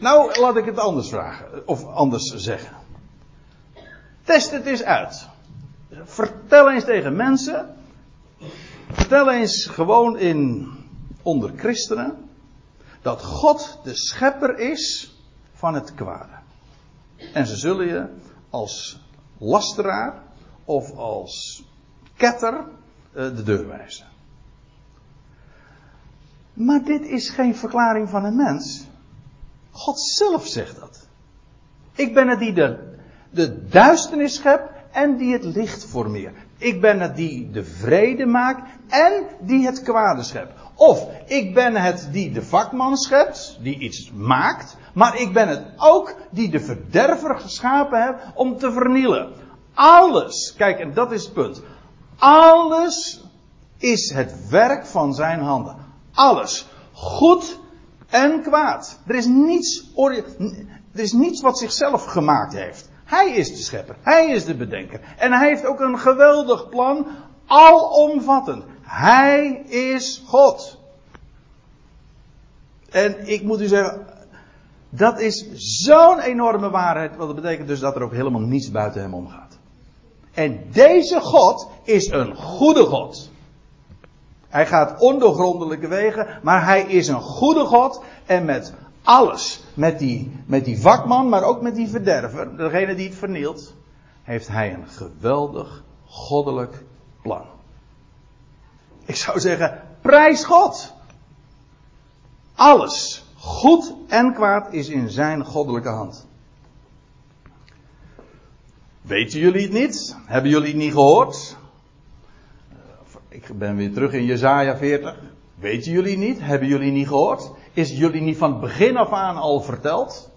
Nou, laat ik het anders vragen. Of anders zeggen. Test het eens uit. Vertel eens tegen mensen. Vertel eens gewoon in, onder christenen. Dat God de schepper is van het kwade. En ze zullen je als lasteraar of als ketter eh, de deur wijzen. Maar dit is geen verklaring van een mens. God zelf zegt dat. Ik ben het die de, duisternis schept en die het licht formeert. Ik ben het die de vrede maakt en die het kwade schept. Of ik ben het die de vakman schept, die iets maakt, maar ik ben het ook die de verderver geschapen heeft om te vernielen. Alles, kijk, en dat is het punt. Alles is het werk van zijn handen. Alles. Goed en kwaad. Er is niets, er is niets wat zichzelf gemaakt heeft. Hij is de schepper. Hij is de bedenker. En hij heeft ook een geweldig plan. Alomvattend. Hij is God. En ik moet u zeggen, dat is zo'n enorme waarheid. Wat dat betekent dus dat er ook helemaal niets buiten hem omgaat. En deze God is een goede God. Hij gaat ondoorgrondelijke wegen, maar hij is een goede God. En met alles, met die, met die vakman, maar ook met die verderver, degene die het vernielt, heeft hij een geweldig goddelijk plan. Ik zou zeggen, prijs God. Alles, goed en kwaad, is in zijn goddelijke hand. Weten jullie het niet? Hebben jullie het niet gehoord? Ik ben weer terug in Jezaja 40. Weten jullie niet? Hebben jullie niet gehoord? Is jullie niet van begin af aan al verteld?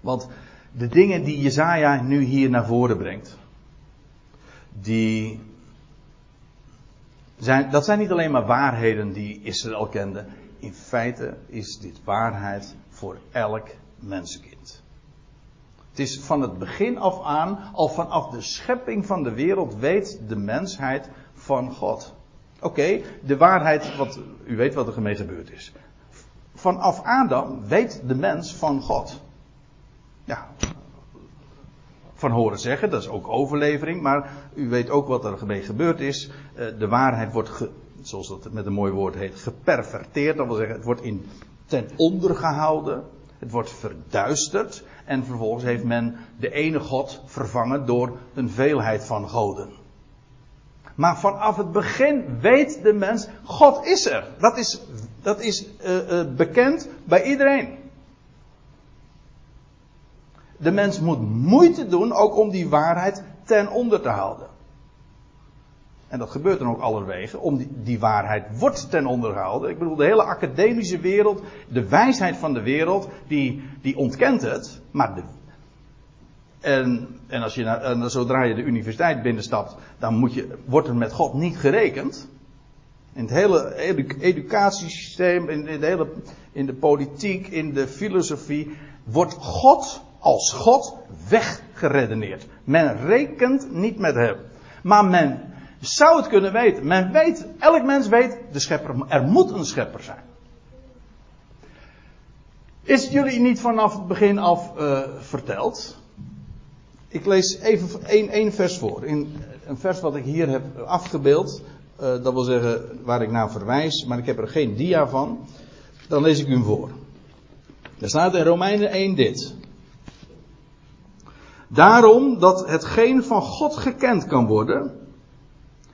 Want de dingen die Jezaja nu hier naar voren brengt, die zijn, dat zijn niet alleen maar waarheden die Israël kende. In feite is dit waarheid voor elk mensenkind. Het is van het begin af aan, al vanaf de schepping van de wereld, weet de mensheid van God. Oké, de waarheid, wat, u weet wat er ermee gebeurd is. Vanaf Adam weet de mens van God. Ja, van horen zeggen, dat is ook overlevering, maar u weet ook wat er mee gebeurd is. Eh, de waarheid wordt, zoals dat met een mooi woord heet, geperverteerd. Dat wil zeggen, het wordt in, ten onder gehouden. Het wordt verduisterd. En vervolgens heeft men de ene God vervangen door een veelheid van goden. Maar vanaf het begin weet de mens, God is er. Dat is, dat is uh, uh, bekend bij iedereen. De mens moet moeite doen ook om die waarheid ten onder te houden. En dat gebeurt dan ook allerwege. Om die, die waarheid wordt ten onder gehouden. Ik bedoel, de hele academische wereld, de wijsheid van de wereld, die, die ontkent het. Maar de, en, en, als je en zodra je de universiteit binnenstapt, dan moet je, wordt er met God niet gerekend. In het hele educatiesysteem, in de, hele, in de politiek, in de filosofie, wordt God als God weggeredeneerd. Men rekent niet met hem. Maar men zou het kunnen weten. Men weet, elk mens weet, de schepper, er moet een schepper zijn. Is jullie niet vanaf het begin af uh, verteld? Ik lees even één, één vers voor. In een vers wat ik hier heb afgebeeld. Uh, dat wil zeggen waar ik naar verwijs, maar ik heb er geen dia van. Dan lees ik u hem voor. Er staat in Romeinen 1 dit. Daarom dat hetgeen van God gekend kan worden,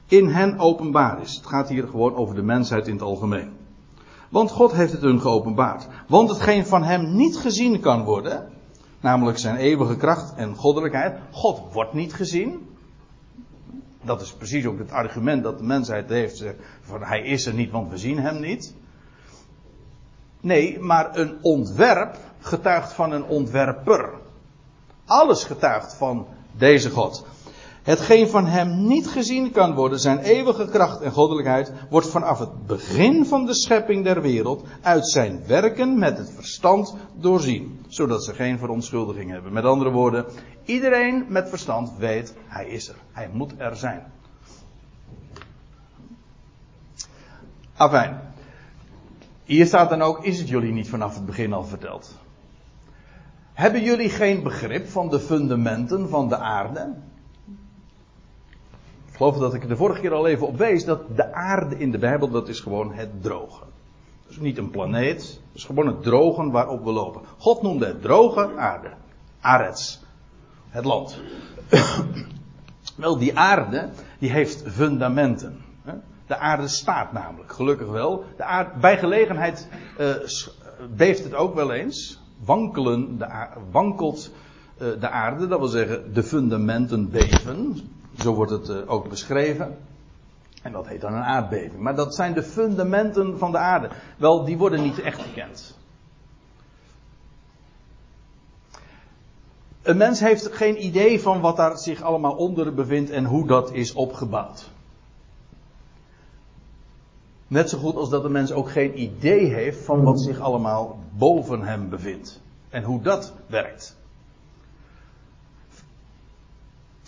in hen openbaar is. Het gaat hier gewoon over de mensheid in het algemeen. Want God heeft het hun geopenbaard. Want hetgeen van hem niet gezien kan worden, namelijk zijn eeuwige kracht en goddelijkheid, God wordt niet gezien. Dat is precies ook het argument dat de mensheid heeft. Van hij is er niet, want we zien hem niet. Nee, maar een ontwerp getuigt van een ontwerper. Alles getuigt van deze God. Hetgeen van hem niet gezien kan worden, zijn eeuwige kracht en goddelijkheid, wordt vanaf het begin van de schepping der wereld uit zijn werken met het verstand doorzien, zodat ze geen verontschuldiging hebben. Met andere woorden, iedereen met verstand weet, hij is er, hij moet er zijn. Afijn, hier staat dan ook, is het jullie niet vanaf het begin al verteld? Hebben jullie geen begrip van de fundamenten van de aarde? Ik geloof dat ik er de vorige keer al even op wees dat de aarde in de Bijbel, dat is gewoon het drogen. Dus niet een planeet, het is gewoon het drogen waarop we lopen. God noemde het droge aarde. Arets. Het land. (coughs) wel, die aarde, die heeft fundamenten. De aarde staat namelijk, gelukkig wel. De bij gelegenheid uh, beeft het ook wel eens. Wankelen wankelt uh, de aarde, dat wil zeggen de fundamenten beven. Zo wordt het uh, ook beschreven. En dat heet dan een aardbeving. Maar dat zijn de fundamenten van de aarde. Wel, die worden niet echt gekend. Een mens heeft geen idee van wat daar zich allemaal onder bevindt en hoe dat is opgebouwd. Net zo goed als dat een mens ook geen idee heeft van wat zich allemaal boven hem bevindt. En hoe dat werkt.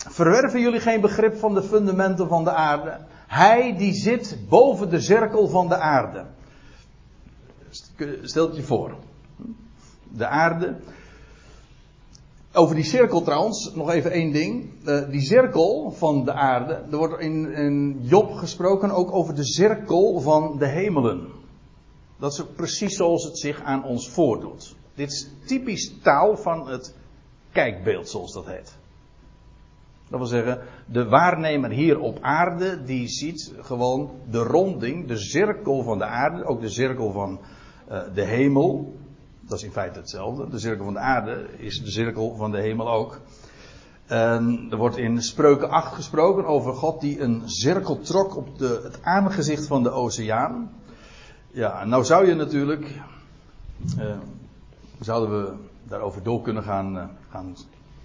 Verwerven jullie geen begrip van de fundamenten van de aarde? Hij die zit boven de cirkel van de aarde. Stel het je voor. De aarde. Over die cirkel trouwens, nog even één ding. Uh, die cirkel van de aarde, er wordt in, in Job gesproken ook over de cirkel van de hemelen. Dat is precies zoals het zich aan ons voordoet. Dit is typisch taal van het kijkbeeld, zoals dat heet. Dat wil zeggen, de waarnemer hier op aarde, die ziet gewoon de ronding, de cirkel van de aarde, ook de cirkel van uh, de hemel. Dat is in feite hetzelfde. De cirkel van de aarde is de cirkel van de hemel ook. En er wordt in Spreuken 8 gesproken over God die een cirkel trok op de, het aangezicht van de oceaan. Ja, nou zou je natuurlijk, uh, zouden we daarover door kunnen gaan, uh, gaan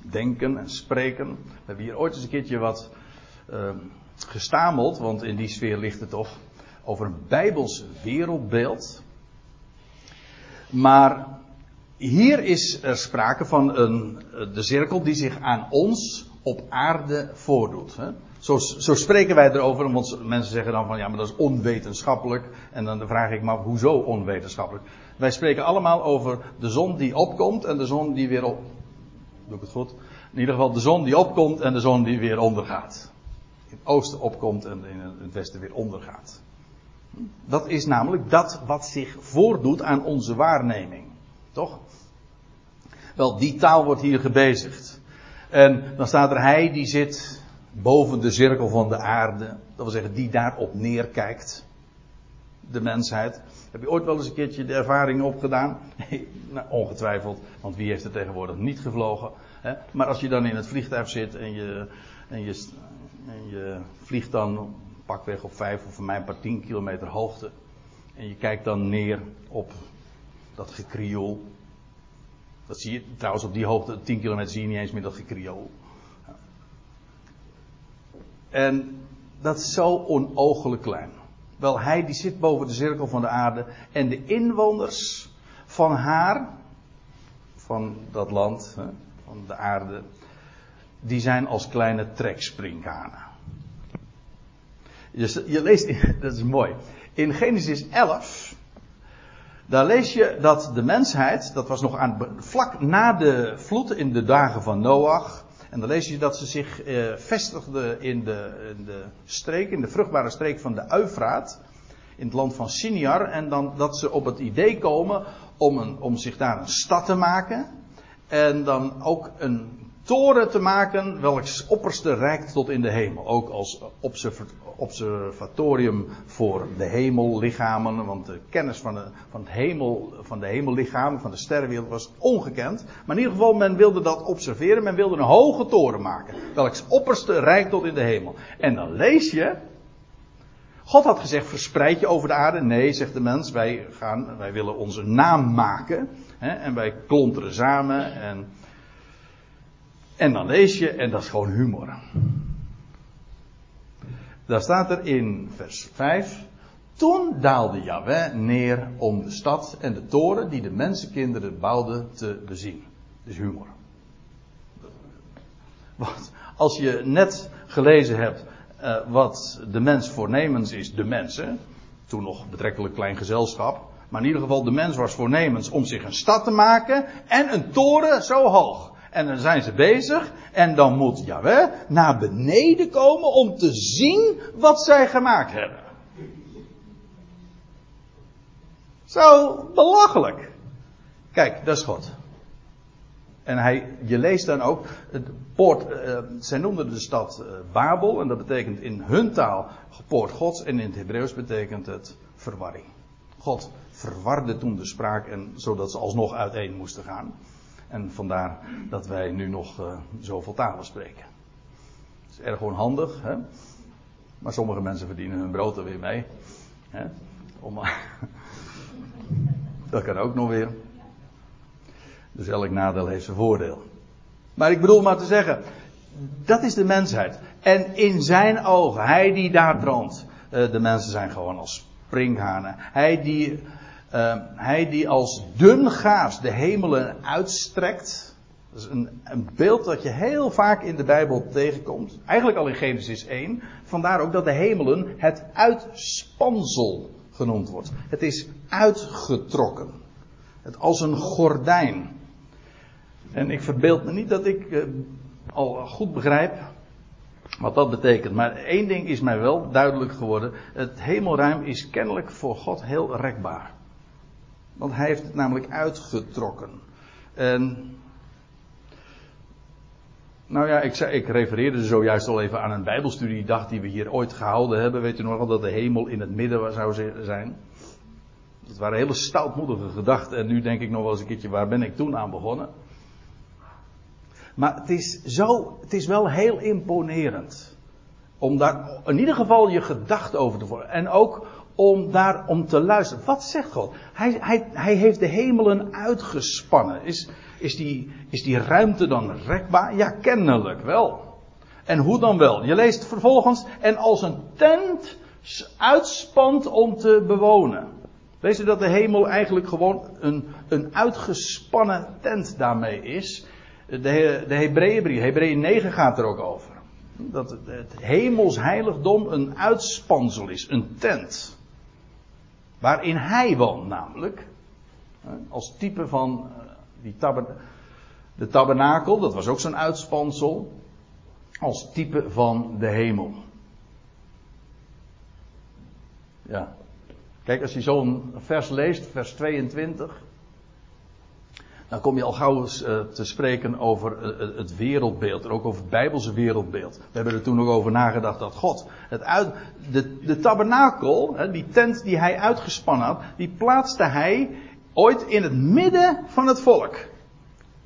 denken en spreken. We hebben hier ooit eens een keertje wat uh, gestameld, want in die sfeer ligt het toch over een bijbels wereldbeeld. Maar hier is er sprake van een, de cirkel die zich aan ons op aarde voordoet. Hè? Zo, zo, spreken wij erover, want mensen zeggen dan van ja, maar dat is onwetenschappelijk. En dan vraag ik me af, hoezo onwetenschappelijk? Wij spreken allemaal over de zon die opkomt en de zon die weer op. Doe ik het goed? In ieder geval de zon die opkomt en de zon die weer ondergaat. In het oosten opkomt en in het westen weer ondergaat. Dat is namelijk dat wat zich voordoet aan onze waarneming. Toch? Wel, die taal wordt hier gebezigd. En dan staat er hij die zit boven de cirkel van de aarde. Dat wil zeggen, die daarop neerkijkt. De mensheid. Heb je ooit wel eens een keertje de ervaring opgedaan? (laughs) nou, ongetwijfeld, want wie heeft er tegenwoordig niet gevlogen? Hè? Maar als je dan in het vliegtuig zit en je, en je, en je vliegt dan pakweg op vijf of voor mij een paar tien kilometer hoogte. En je kijkt dan neer op dat gekrioel. Dat zie je trouwens op die hoogte, 10 kilometer zie je niet eens meer dat gekrioel. En dat is zo onogelijk klein. Wel, hij die zit boven de cirkel van de aarde. En de inwoners van haar, van dat land, van de aarde, die zijn als kleine treksprinkhanen. Je, je leest, (laughs) dat is mooi. In Genesis 11, daar lees je dat de mensheid, dat was nog aan, vlak na de vloed in de dagen van Noach. En dan lees je dat ze zich eh, vestigden in de, in de streek, in de vruchtbare streek van de Uifraat. In het land van Siniar. En dan dat ze op het idee komen om, een, om zich daar een stad te maken. En dan ook een toren te maken, welks opperste reikt tot in de hemel. Ook als observatorium voor de hemellichamen, want de kennis van de, van, het hemel, van de hemellichamen, van de sterrenwereld was ongekend. Maar in ieder geval, men wilde dat observeren, men wilde een hoge toren maken, welks opperste reikt tot in de hemel. En dan lees je, God had gezegd, verspreid je over de aarde. Nee, zegt de mens, wij, gaan, wij willen onze naam maken. Hè, en wij klonteren samen. En, en dan lees je, en dat is gewoon humor. Daar staat er in vers 5. Toen daalde Yahweh neer om de stad en de toren die de mensenkinderen bouwden te bezien. Dus humor. Want als je net gelezen hebt uh, wat de mens voornemens is, de mensen, toen nog betrekkelijk klein gezelschap, maar in ieder geval de mens was voornemens om zich een stad te maken en een toren zo hoog. En dan zijn ze bezig en dan moet Jawel naar beneden komen om te zien wat zij gemaakt hebben. Zo belachelijk. Kijk, dat is God. En hij, je leest dan ook, het poort, uh, zij noemden de stad uh, Babel, en dat betekent in hun taal poort Gods, en in het Hebreeuws betekent het verwarring. God verwarde toen de spraak, en, zodat ze alsnog uiteen moesten gaan. En vandaar dat wij nu nog uh, zoveel talen spreken. Dat is erg onhandig, hè? maar sommige mensen verdienen hun brood er weer mee. Hè? Om, (laughs) dat kan ook nog weer. Dus elk nadeel heeft zijn voordeel. Maar ik bedoel maar te zeggen, dat is de mensheid. En in zijn ogen, hij die daar droomt, uh, de mensen zijn gewoon als springhanen. Hij die, uh, hij die als dun gaas de hemelen uitstrekt. Dat is een, een, beeld dat je heel vaak in de Bijbel tegenkomt. Eigenlijk al in Genesis 1. Vandaar ook dat de hemelen het uitspansel genoemd wordt. Het is uitgetrokken. Het als een gordijn. En ik verbeeld me niet dat ik uh, al goed begrijp wat dat betekent. Maar één ding is mij wel duidelijk geworden. Het hemelruim is kennelijk voor God heel rekbaar. Want hij heeft het namelijk uitgetrokken. En. Nou ja, ik, zei, ik refereerde zojuist al even aan een Bijbelstudiedag die we hier ooit gehouden hebben. Weet u nog wel dat de hemel in het midden zou zijn? Dat waren hele stoutmoedige gedachten. En nu denk ik nog wel eens een keertje, waar ben ik toen aan begonnen? Maar het is zo, het is wel heel imponerend. Om daar in ieder geval je gedachten over te voeren. En ook om daar om te luisteren. Wat zegt God? Hij, hij, hij heeft de hemelen uitgespannen. Is, is, die, is die ruimte dan rekbaar? Ja, kennelijk wel. En hoe dan wel? Je leest vervolgens, en als een tent uitspant om te bewonen. Weet je dat de hemel eigenlijk gewoon een, een uitgespannen tent daarmee is? de, de Hebreeënbrief, Hebreeën 9 gaat er ook over. Dat het hemels heiligdom een uitspansel is, een tent. Waarin hij woont namelijk. Als type van eh, die taber, de tabernakel, dat was ook zo'n uitspansel. Als type van de hemel. Ja. Kijk, als je zo'n vers leest, vers 22 dan kom je al gauw eens uh, te spreken over uh, het wereldbeeld. En ook over het Bijbelse wereldbeeld. We hebben er toen nog over nagedacht dat God. Het de, de tabernakel, hè, die tent die hij uitgespannen had, die plaatste hij ooit in het midden van het volk.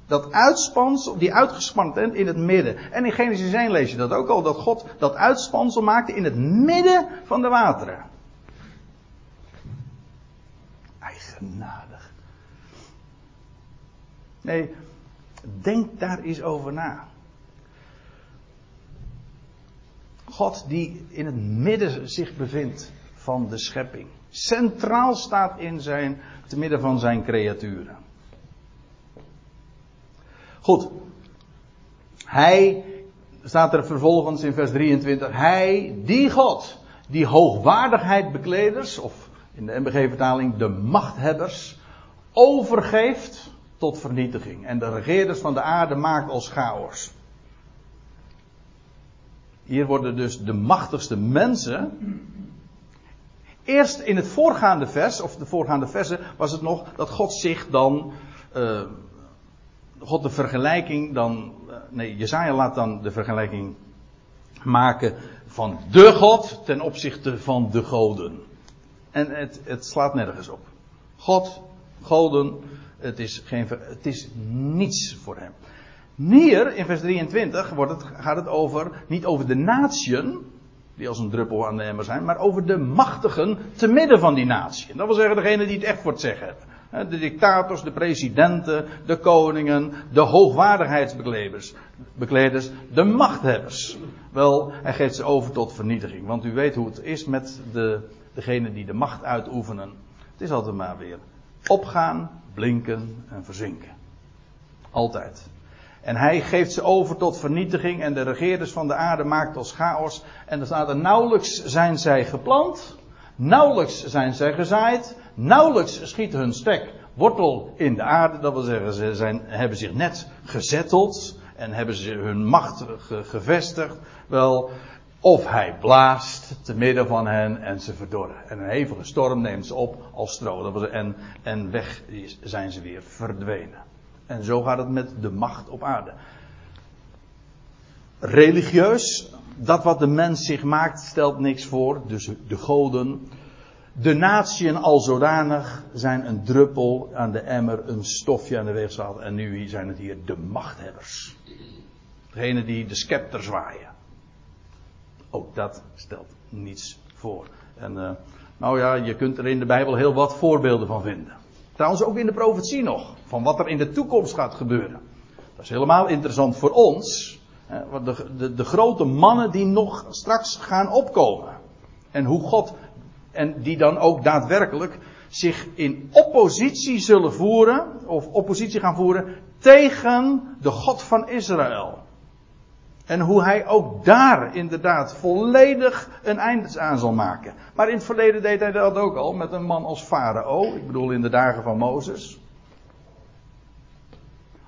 Dat uitspansel, die uitgespannen tent in het midden. En in Genesis 1 lees je dat ook al, dat God dat uitspansel maakte in het midden van de wateren. Eigenaardig. Nee, denk daar eens over na. God die in het midden zich bevindt van de schepping. Centraal staat in zijn, te midden van zijn creaturen. Goed. Hij, staat er vervolgens in vers 23, hij, die God, die hoogwaardigheid of in de MBG-vertaling de machthebbers, overgeeft tot vernietiging. En de regeerders van de aarde maakt als chaos. Hier worden dus de machtigste mensen. Eerst in het voorgaande vers, of de voorgaande versen, was het nog dat God zich dan. Uh, God de vergelijking dan. Uh, nee, Jezaja laat dan de vergelijking maken van de God ten opzichte van de goden. En het, het slaat nergens op. God, goden, het is, geen, het is niets voor hem. Hier in vers 23 wordt het, gaat het over, niet over de natieën, die als een druppel aan de emmer zijn, maar over de machtigen te midden van die natie. Dat wil zeggen degene die het echt voor het zeggen hebben. De dictators, de presidenten, de koningen, de hoogwaardigheidsbekleders, bekleders, de machthebbers. Wel, hij geeft ze over tot vernietiging. Want u weet hoe het is met de, degenen die de macht uitoefenen. Het is altijd maar weer opgaan, blinken en verzinken. Altijd. En hij geeft ze over tot vernietiging en de regeerders van de aarde maakt als chaos. En er staat er nauwelijks zijn zij geplant, nauwelijks zijn zij gezaaid, nauwelijks schiet hun stek wortel in de aarde. Dat wil zeggen, ze zijn, hebben zich net gezetteld en hebben ze hun macht gevestigd. Wel, of hij blaast te midden van hen en ze verdorren. En een hevige storm neemt ze op als stro. En, en weg zijn ze weer verdwenen. En zo gaat het met de macht op aarde. Religieus, dat wat de mens zich maakt, stelt niks voor. Dus de goden. De natieën al zodanig zijn een druppel aan de emmer, een stofje aan de weegschaal. En nu zijn het hier de machthebbers. Degene die de scepter zwaaien. Ook dat stelt niets voor. En uh, nou ja, je kunt er in de Bijbel heel wat voorbeelden van vinden. Trouwens ook in de profetie nog. Van wat er in de toekomst gaat gebeuren. Dat is helemaal interessant voor ons. De, de, de grote mannen die nog straks gaan opkomen. En hoe God. En die dan ook daadwerkelijk zich in oppositie zullen voeren. Of oppositie gaan voeren tegen de God van Israël. En hoe hij ook daar inderdaad volledig een einde aan zal maken. Maar in het verleden deed hij dat ook al met een man als Farao. Ik bedoel in de dagen van Mozes.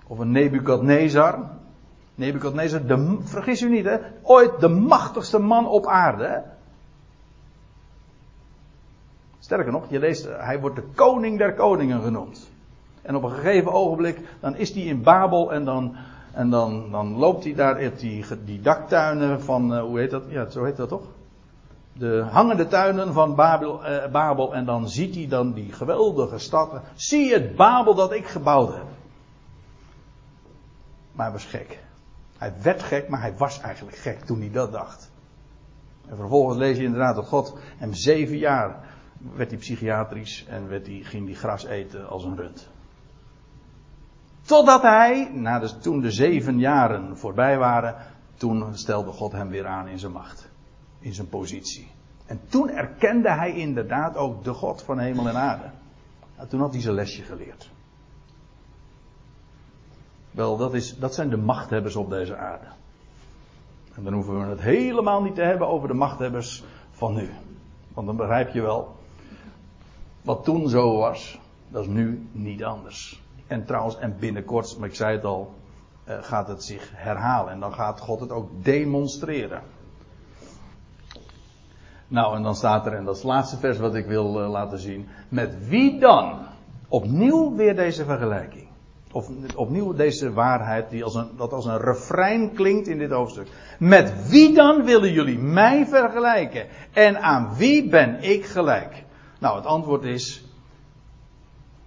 Of een Nebukadnezar. Nebukadnezar, de, vergis u niet hè, ooit de machtigste man op aarde. Hè? Sterker nog, je leest, hij wordt de koning der koningen genoemd. En op een gegeven ogenblik, dan is hij in Babel en dan en dan, dan loopt hij daar in die, die daktuinen van, uh, hoe heet dat? Ja, zo heet dat toch? De hangende tuinen van Babel, uh, Babel. En dan ziet hij dan die geweldige stad. Zie het Babel dat ik gebouwd heb. Maar hij was gek. Hij werd gek, maar hij was eigenlijk gek toen hij dat dacht. En vervolgens lees je inderdaad dat God hem zeven jaar werd hij psychiatrisch en werd hij, ging hij gras eten als een rund. Totdat hij, na de, toen de zeven jaren voorbij waren, toen stelde God hem weer aan in zijn macht. In zijn positie. En toen erkende hij inderdaad ook de God van hemel en aarde. Nou, toen had hij zijn lesje geleerd. Wel, dat, is, dat zijn de machthebbers op deze aarde. En dan hoeven we het helemaal niet te hebben over de machthebbers van nu. Want dan begrijp je wel, wat toen zo was, dat is nu niet anders. En trouwens, en binnenkort, maar ik zei het al, uh, gaat het zich herhalen. En dan gaat God het ook demonstreren. Nou, en dan staat er, en dat is het laatste vers wat ik wil uh, laten zien. Met wie dan? Opnieuw weer deze vergelijking. Of opnieuw deze waarheid die als een, dat als een refrein klinkt in dit hoofdstuk. Met wie dan willen jullie mij vergelijken? En aan wie ben ik gelijk? Nou, het antwoord is.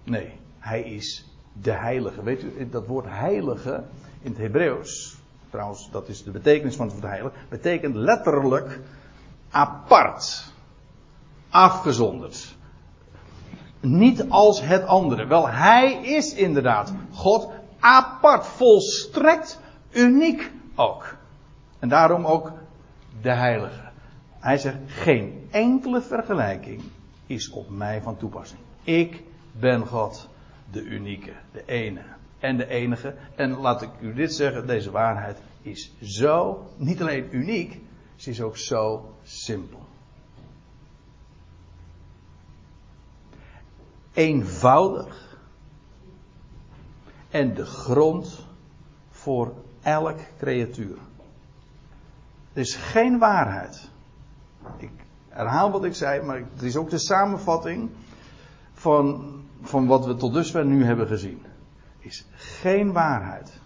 Nee, hij is de heilige. Weet u, dat woord heilige in het Hebreeuws, trouwens, dat is de betekenis van het woord heilige, betekent letterlijk apart, afgezonderd. Niet als het andere. Wel, hij is inderdaad God apart, volstrekt uniek ook. En daarom ook de heilige. Hij zegt, geen enkele vergelijking is op mij van toepassing. Ik ben God de unieke, de ene en de enige. En laat ik u dit zeggen, deze waarheid is zo, niet alleen uniek, ze is ook zo simpel. Eenvoudig en de grond voor elk creatuur. Er is geen waarheid. Ik herhaal wat ik zei, maar het is ook de samenvatting van van wat we tot dusver nu hebben gezien, is geen waarheid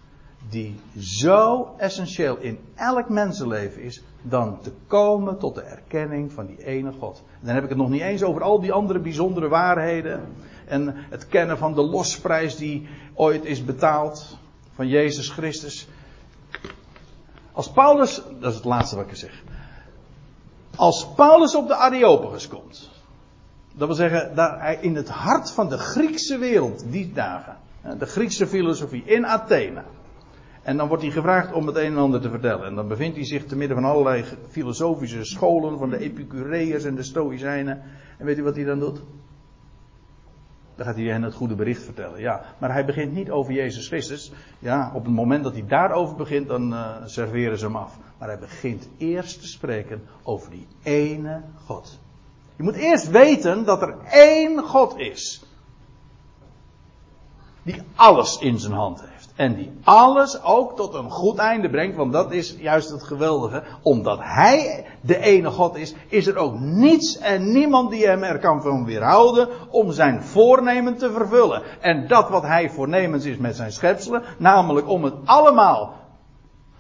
die zo essentieel in elk mensenleven is, dan te komen tot de erkenning van die ene God. En dan heb ik het nog niet eens over al die andere bijzondere waarheden en het kennen van de losprijs die ooit is betaald van Jezus Christus. Als Paulus, dat is het laatste wat ik zeg. Als Paulus op de Areopagus komt, Dat wil zeggen, daar in het hart van de Griekse wereld, die dagen. De Griekse filosofie in Athene. En dan wordt hij gevraagd om het een en ander te vertellen. En dan bevindt hij zich te midden van allerlei filosofische scholen, van de Epicureërs en de Stoïcijnen. En weet u wat hij dan doet? Dan gaat hij hen het goede bericht vertellen. Ja, maar hij begint niet over Jezus Christus. Ja, op het moment dat hij daarover begint, dan uh, serveren ze hem af. Maar hij begint eerst te spreken over die ene God. Je moet eerst weten dat er één God is. Die alles in zijn hand heeft. En die alles ook tot een goed einde brengt. Want dat is juist het geweldige. Omdat hij de ene God is, is er ook niets en niemand die hem er kan van weerhouden om zijn voornemen te vervullen. En dat wat hij voornemens is met zijn schepselen, namelijk om het allemaal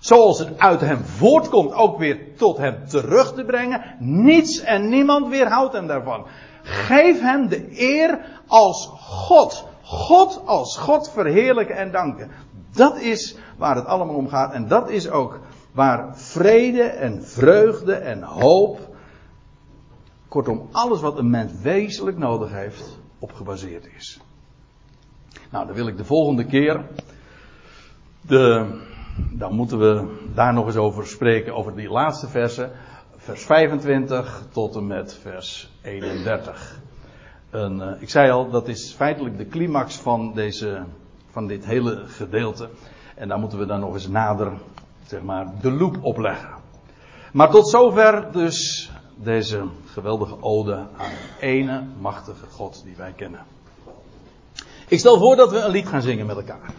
zoals het uit hem voortkomt ook weer tot hem terug te brengen. Niets en niemand weerhoudt hem daarvan. Geef hem de eer als God. God als God verheerlijken en danken. Dat is waar het allemaal om gaat. En dat is ook waar vrede en vreugde en hoop. Kortom, alles wat een mens wezenlijk nodig heeft, op gebaseerd is. Nou, dan wil ik de volgende keer. De, dan moeten we daar nog eens over spreken, over die laatste versen. Vers 25 tot en met vers 31. En, uh, ik zei al, dat is feitelijk de climax van deze van dit hele gedeelte. En daar moeten we dan nog eens nader, zeg maar, de loop opleggen. Maar tot zover dus deze geweldige ode aan de ene machtige God die wij kennen. Ik stel voor dat we een lied gaan zingen met elkaar.